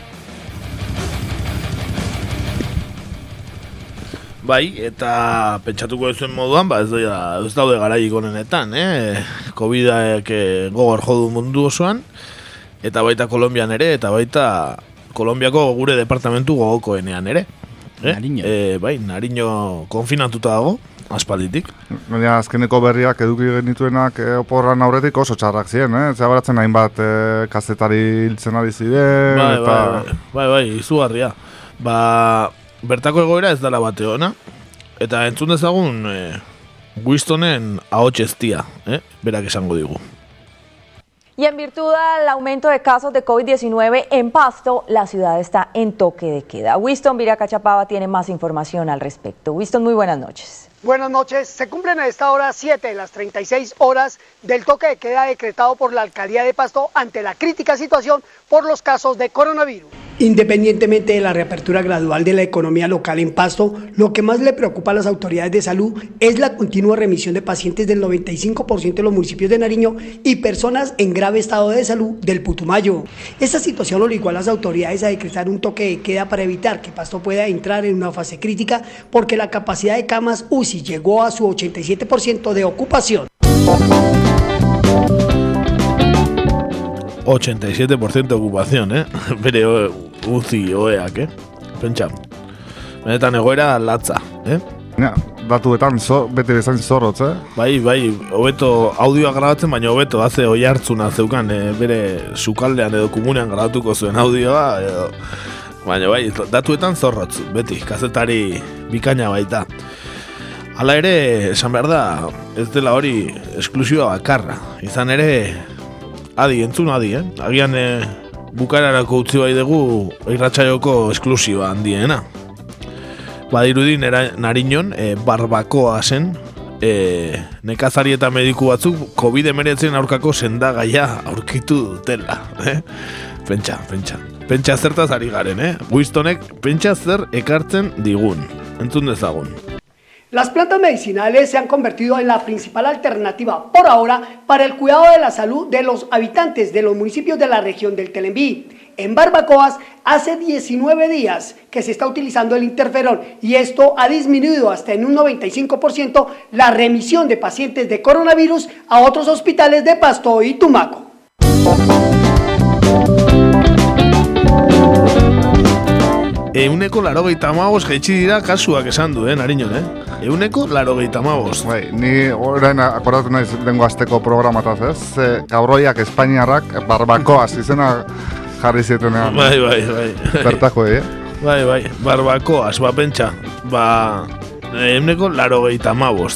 Bai, eta pentsatuko zuen moduan, ba ez, da, ez daude garaik honenetan, eh? Covidak eh, gogor jodu mundu osoan, eta baita Kolombian ere, eta baita Kolombiako gure departamentu gogokoenean ere. Eh? Nariño. Eh, bai, Nariño konfinatuta dago, aspalditik. Baina azkeneko berriak eduki genituenak e, oporran aurretik oso txarrak ziren, eh? Zabaratzen hainbat e, kazetari hiltzen ari ziren, Bai, eta... bai, bai, bai, bai, izugarria. Ba, bertako egoera ez dela bate ona, eta entzun dezagun e, Winstonen ahots eztia, eh? berak esango digu. Y en virtud del aumento de casos de COVID-19 en Pasto, la ciudad está en toque de queda. Winston Viracachapava tiene más información al respecto. Winston, muy buenas noches. Buenas noches. Se cumplen a esta hora 7 de las 36 horas del toque de queda decretado por la alcaldía de Pasto ante la crítica situación por los casos de coronavirus. Independientemente de la reapertura gradual de la economía local en Pasto, lo que más le preocupa a las autoridades de salud es la continua remisión de pacientes del 95% de los municipios de Nariño y personas en grave estado de salud del Putumayo. Esta situación obligó a las autoridades a decretar un toque de queda para evitar que Pasto pueda entrar en una fase crítica porque la capacidad de camas UCI llegó a su 87% de ocupación. 87% ocupación, eh? <laughs> Bere o- uzi oeak, eh? Pentsa. Benetan egoera latza, eh? Ja, datuetan zo, bete bezain zorrotz, eh? Bai, bai, hobeto audioa grabatzen, baina hobeto haze oi hartzuna zeukan eh, bere sukaldean edo komunean grabatuko zuen audioa, edo... Baina bai, datuetan zorrotz, beti, kazetari bikaina baita. Hala ere, esan behar da, ez dela hori esklusioa bakarra. Izan ere, adi, entzun adi, eh? Agian eh, bukararako utzi bai dugu irratxaioko esklusioa handiena. Badirudi nera, nariñon, e, barbakoa zen, e, nekazari eta mediku batzuk COVID-19 aurkako sendagaia aurkitu dutela. Eh? Pentsa, pentsa. Pentsa zertaz ari garen, eh? Wistonek pentsa zer ekartzen digun. Entzun dezagun. Las plantas medicinales se han convertido en la principal alternativa por ahora para el cuidado de la salud de los habitantes de los municipios de la región del Telembí. En Barbacoas hace 19 días que se está utilizando el interferón y esto ha disminuido hasta en un 95% la remisión de pacientes de coronavirus a otros hospitales de Pasto y Tumaco. Euneko laro gehieta jaitsi dira kasuak esan du, eh, nariñon, eh? Euneko laro gehieta Bai, ni orain akordatu naiz dengo asteko programataz, ez? Ze gauroiak Espainiarrak barbakoaz izena jarri zietenean. Bai, bai, bai. Bertako, eh? Bai, bai, barbakoaz, ba, pentsa, ba, euneko laro gehieta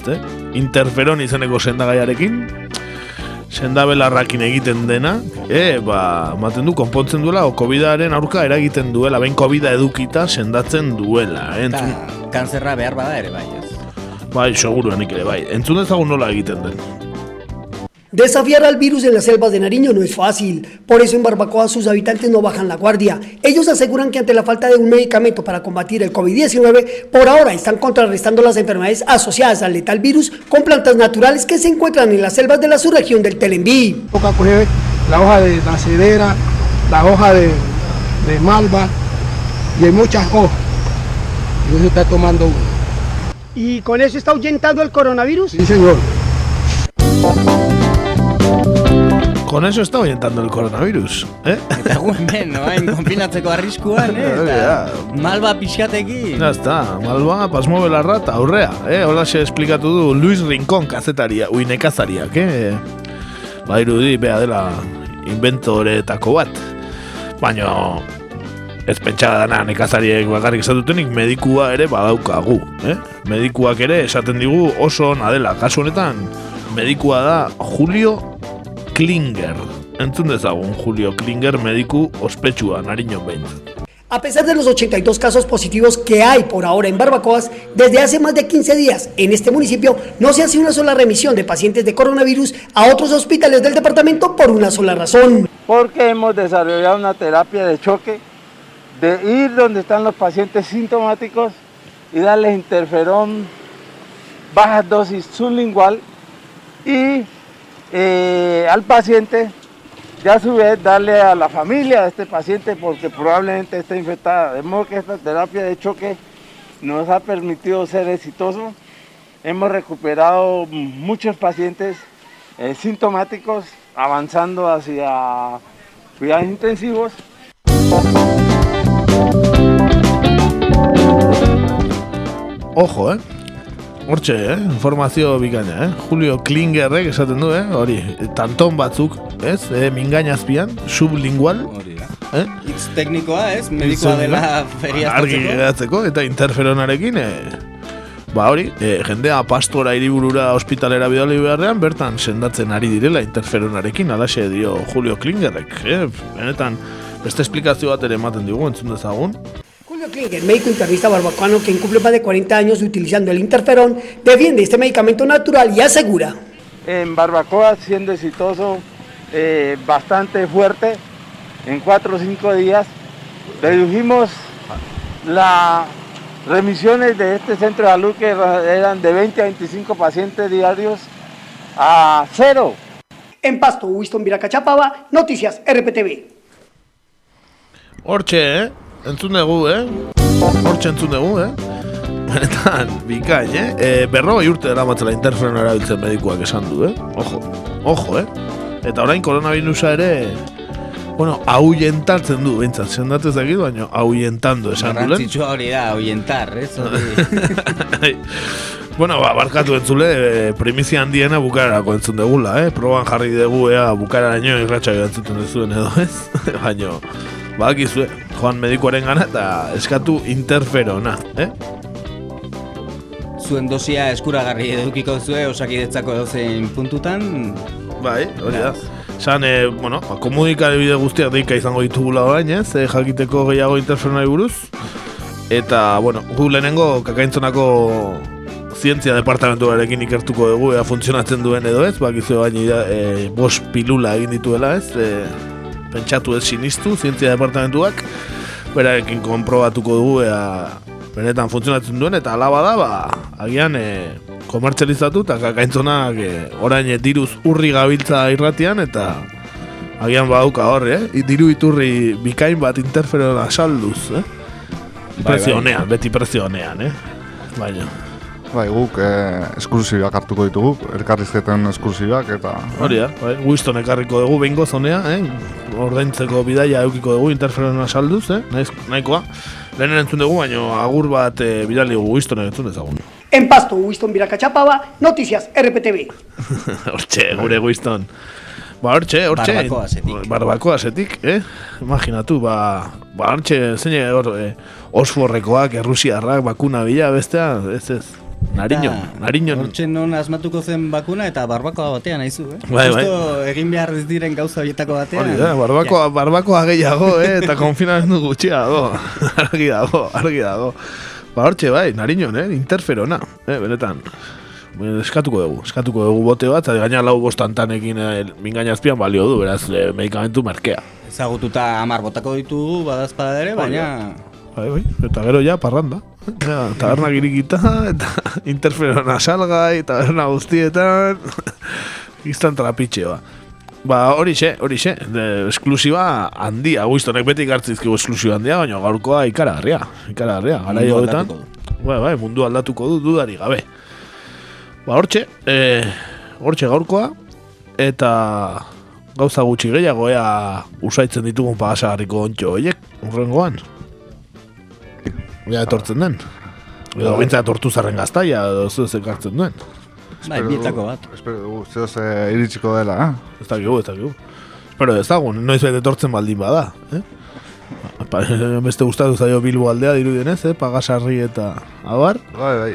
eh? Interferon izeneko sendagaiarekin, sendabelarrakin egiten dena, e, ba, maten du, konpontzen duela, o COVID-aren aurka eragiten duela, ben covid edukita sendatzen duela, eh? entzun, Eta kanzerra behar bada ere bai, ez? bai, seguruanik ere, bai, entzun dezagun nola egiten den. Desafiar al virus en las selvas de Nariño no es fácil, por eso en Barbacoa sus habitantes no bajan la guardia. Ellos aseguran que ante la falta de un medicamento para combatir el COVID-19, por ahora están contrarrestando las enfermedades asociadas al letal virus con plantas naturales que se encuentran en las selvas de la subregión del Telembí. Toca coger la hoja de la cedera, la hoja de, de malva y hay muchas hojas. Y eso está tomando uno. ¿Y con eso está ahuyentando el coronavirus? Sí, señor. Con eso está orientando el coronavirus, eh? Eta gu hemen, noain, konfinatzeko arriskuan, eh? <laughs> Eta malba pixkatekin. Ya está, malba, pasmo belarra eta aurrea, eh? Hola se esplikatu du Luis Rincón kazetaria, ui nekazariak, eh? Ba, irudi, bea dela inventoretako bat. Baina, ez pentsa dana nekazariek bakarrik esan dutenik medikua ere badaukagu, eh? Medikuak ere esaten digu oso ona dela. Kasu honetan, medikua da Julio Klinger. Entzun dezagun Julio Klinger mediku ospetsua, nariño behin. A pesar de los 82 casos positivos que hay por ahora en Barbacoas, desde hace más de 15 días en este municipio no se hace una sola remisión de pacientes de coronavirus a otros hospitales del departamento por una sola razón. Porque hemos desarrollado una terapia de choque de ir donde están los pacientes sintomáticos y darles interferón, bajas dosis sublingual y eh, al paciente y a su vez darle a la familia de este paciente porque probablemente está infectada. De modo que esta terapia de choque nos ha permitido ser exitoso. Hemos recuperado muchos pacientes eh, sintomáticos avanzando hacia cuidados intensivos. Ojo, eh? Hortxe, eh? Informazio bikaina, eh? Julio Klingerrek esaten du, eh? Hori, tanton batzuk, ez? Eh, mingaina azpian, sublingual. Hori da. Eh? Itz teknikoa, ez? Medikoa dela feria Argi geratzeko, eta interferonarekin, eh, ba hori, eh, jendea pastora hiriburura ospitalera bidali beharrean, bertan sendatzen ari direla interferonarekin, alaxe dio Julio Klingerrek, eh? Benetan, beste esplikazio bat ere ematen digu, entzun dezagun. Julio Klinger, médico internista barbacoano que incumple más de 40 años utilizando el interferón, defiende este medicamento natural y asegura. En barbacoa siendo exitoso, eh, bastante fuerte, en 4 o 5 días redujimos las remisiones de este centro de salud que eran de 20 a 25 pacientes diarios a cero. En Pasto, Winston Viracachapaba, Noticias RPTV. Hortxe, eh? Entzun dugu, eh? Hortxe entzun dugu, eh? Benetan, bikain, eh? E, berrogei urte dara matzela interferon erabiltzen medikuak esan du, eh? Ojo, ojo, eh? Eta orain koronavirusa ere, bueno, ahuyentatzen du, bintzat, sendatu ez dakit, baina ahuyentando esan du, lehen. Garrantzitsua hori da, oientar, ez? Hori. <laughs> Bueno, ba, barkatu entzule, e, primizia handiena bukararako entzun degula, eh? Proban jarri dugu, ea, bukararaino irratxak entzuten duzuen edo, ez? <laughs> Baina, badakizue, joan medikuaren gana eta eskatu interferona, eh? Zuen dosia eskuragarri edukiko zue osakidetzako edozein puntutan. Bai, hori da. San, e, bueno, ba, komunikabide guztiak deika izango ditugula orain, ez? E, jakiteko gehiago interferonari buruz. Eta, bueno, gu lehenengo kakaintzonako zientzia departamentuarekin ikertuko dugu ea funtzionatzen duen edo ez, bakizu baina e, bos pilula egin dituela ez, e, pentsatu ez sinistu zientzia departamentuak, berarekin konprobatuko dugu ea benetan funtzionatzen duen, eta alaba da, ba, agian e, komertzializatu eta kakaintzonak e, orain e, diruz urri gabiltza irratian, eta agian badauka horre, eh? diru iturri bikain bat interferona salduz, eh? Bai, prezio bai. honean, beti prezio honean, eh? Baina, Bai, guk eh, esklusibak hartuko ditugu, elkarrizketen esklusibak eta... hori da, bai, Winston ekarriko dugu behingo zonea, eh? Ordaintzeko bidaia eukiko dugu interferona salduz, eh? Naiz, nahikoa. Lehen entzun dugu, baina agur bat eh, bidali dugu Winston entzun dezagun. En Pasto, Winston Viracachapaba, Noticias RPTV. <laughs> hortxe, gure Winston. Ba, hortxe, hortxe. Barbakoasetik. Barbakoasetik, eh? Imaginatu, ba, ba hortxe, zein hor, eh, Osforrekoak, Errusiarrak, bakuna bila, bestea, ez ez. Nariño, nariño. Hortxe non asmatuko zen bakuna eta barbakoa batean haizu, eh? Bai, bai. Justo egin behar ez diren gauza horietako batean. Hori da, barbakoa, barbakoa gehiago, eh? Eta konfinamendu gutxiago. <laughs> argi dago, argi dago. Ba, hortxe, bai, nariñon, eh? Interferona, eh? Benetan. Eskatuko dugu, eskatuko dugu bote bat, eta gaina lau bostantanekin eh, mingaina azpian balio du, beraz, eh, medikamentu merkea. Ezagututa amar botako ditugu badazpada ere, baina... Bai, bai, eta gero ja, parranda. Ja, taberna girikita, eta <laughs> interferona salgai, taberna guztietan, <laughs> iztan trapitxe, ba. Ba, hori xe, hori xe, de, esklusiba handia, Wistonek beti gartzizkigu esklusiba handia, baina gaurkoa ikaragarria, ikaragarria, gara Mundu honetan. Bai, bai, mundu aldatuko du dudari gabe. Ba, hortxe, e, hortxe gaurkoa, eta gauza gutxi gehiago ea usaitzen ditugun pagasagarriko ontxo horiek, urrengoan. Ea etortzen den. Edo bintzat tortu zarren gaztaia, edo zu ez ekartzen duen. Bai, bietako bat. Espero dugu, zeo ze iritsiko dela, eh? Ez dakigu, ez dakigu. Pero ez dago, noiz bete etortzen baldin bada, eh? Pa, <laughs> beste gustatu zaio Bilbo aldea dirudienez, eh? Pagasarri eta abar. Bai, bai.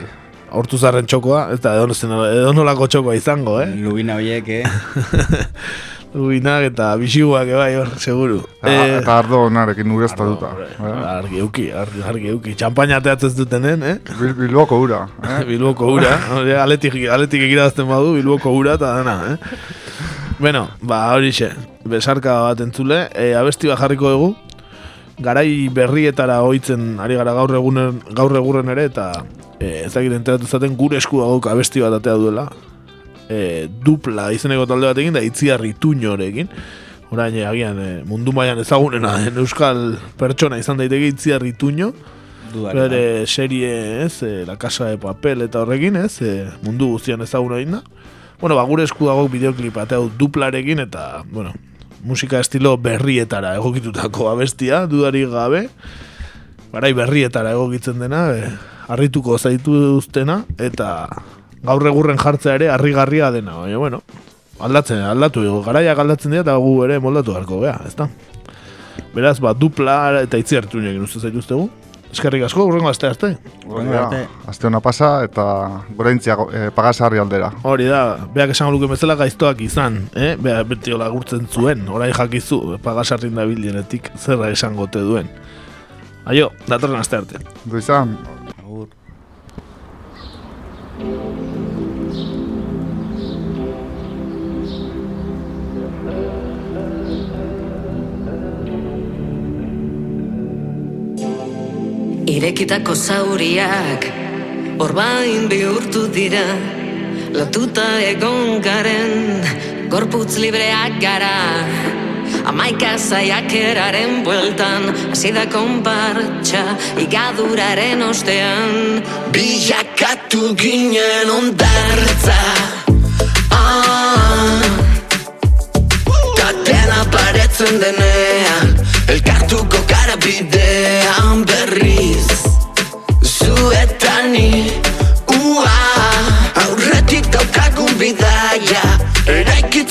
Hortu zarren txokoa, ez da edo nolako txokoa izango, eh? Lubina horiek, eh? <laughs> Lubinak eta bisiguak, bai, hor, seguru. Eh, eta ardo onarekin ureztatuta. Argi euki, argi, argi euki. Txampaina teatzen dutenen, eh? Bil, bilboko ura. Eh? <laughs> bilboko ura. Aletik, aletik egirazten badu, bilboko ura eta dana, eh? Bueno, ba, hori xe. Besarka bat entzule. E, abesti bat jarriko dugu. Garai berrietara ohitzen ari gara gaur egunen, gaur egurren ere, eta e, ez dakit enteratu zaten gure esku dago abesti bat atea duela. E, dupla izeneko talde batekin da itziarri tuñorekin. Orain e, agian e, mundu mailan ezagunena den euskal pertsona izan daiteke itziarri tuño. Dudarik Bere serie, ez, e, La Casa de Papel eta horrekin, ez, e, mundu guztian ezaguna egin da. Bueno, ba, gure esku dago bideoklip ateu duplarekin eta, bueno, musika estilo berrietara egokitutako abestia, dudarik gabe. Garai berrietara egokitzen dena, e, harrituko zaitu duztena, eta gaur egurren jartzea ere harrigarria dena, baina, bueno, aldatzen, aldatu, garaiak aldatzen dira eta gu ere moldatu beharko gea, ezta? Beraz, ba, dupla eta itziartu nekin uste zaituztegu. Eskerrik asko, urrengo aste arte. Ja, aste hona pasa eta goraintzia eh, pagasarri aldera. Hori da, beak esango luke bezala gaiztoak izan, eh? Bea beti hola gurtzen zuen, orain jakizu, pagasarrin da bildienetik zerra esango te duen. Aio, datorren aste arte. Du izan. Irekitako zauriak Orbain bihurtu dira Lotuta egon garen Gorputz libreak gara Amaika zaiakeraren bueltan Hasi da konpartxa Igaduraren ostean Bilakatu ginen ondartza ah. Ta dena paretzen denean Elkartuko gara bidean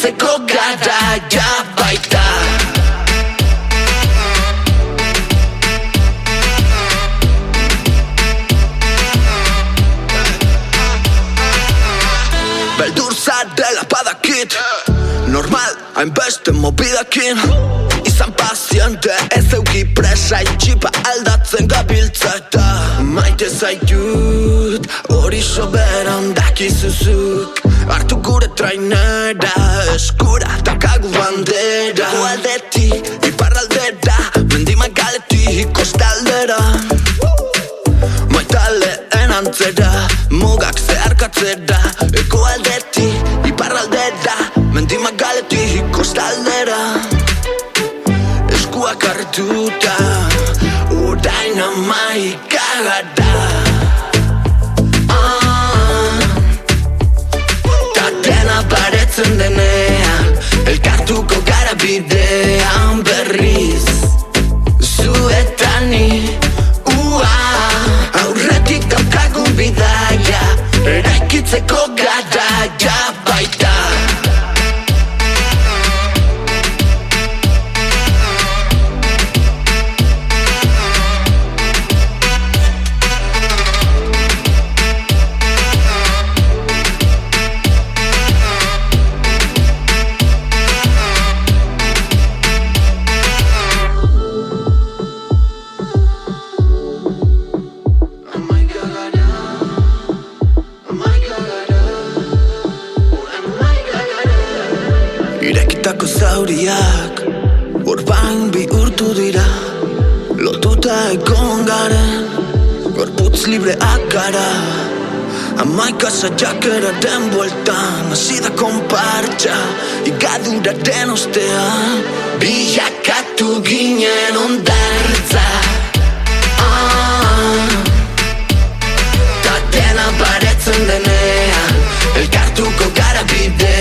Eraikitzeko garaia baita. Beldur dela badakit Normal, hainbeste mobidakin Izan paziente ez euki presa Itxipa aldatzen gabiltza eta Maite zaitut Hori soberan dakizuzuk Hartu gure trainera Eskura takagu bandera. Gualdetik, iparraldera Mendimagaletik, kostaldera. Maitaleen antzera Mugak zeharkatzera. Eko aldetik, iparraldera Mendimagaletik, kostaldera. Eskuak hartuta Urain amaika Elkartuko gara bidean casa ya kera den bueltan Hasi da konpartxa Igadura den ostean Bilakatu ginen ondartza ah, ah. Ta dena baretzen denean Elkartuko gara bidea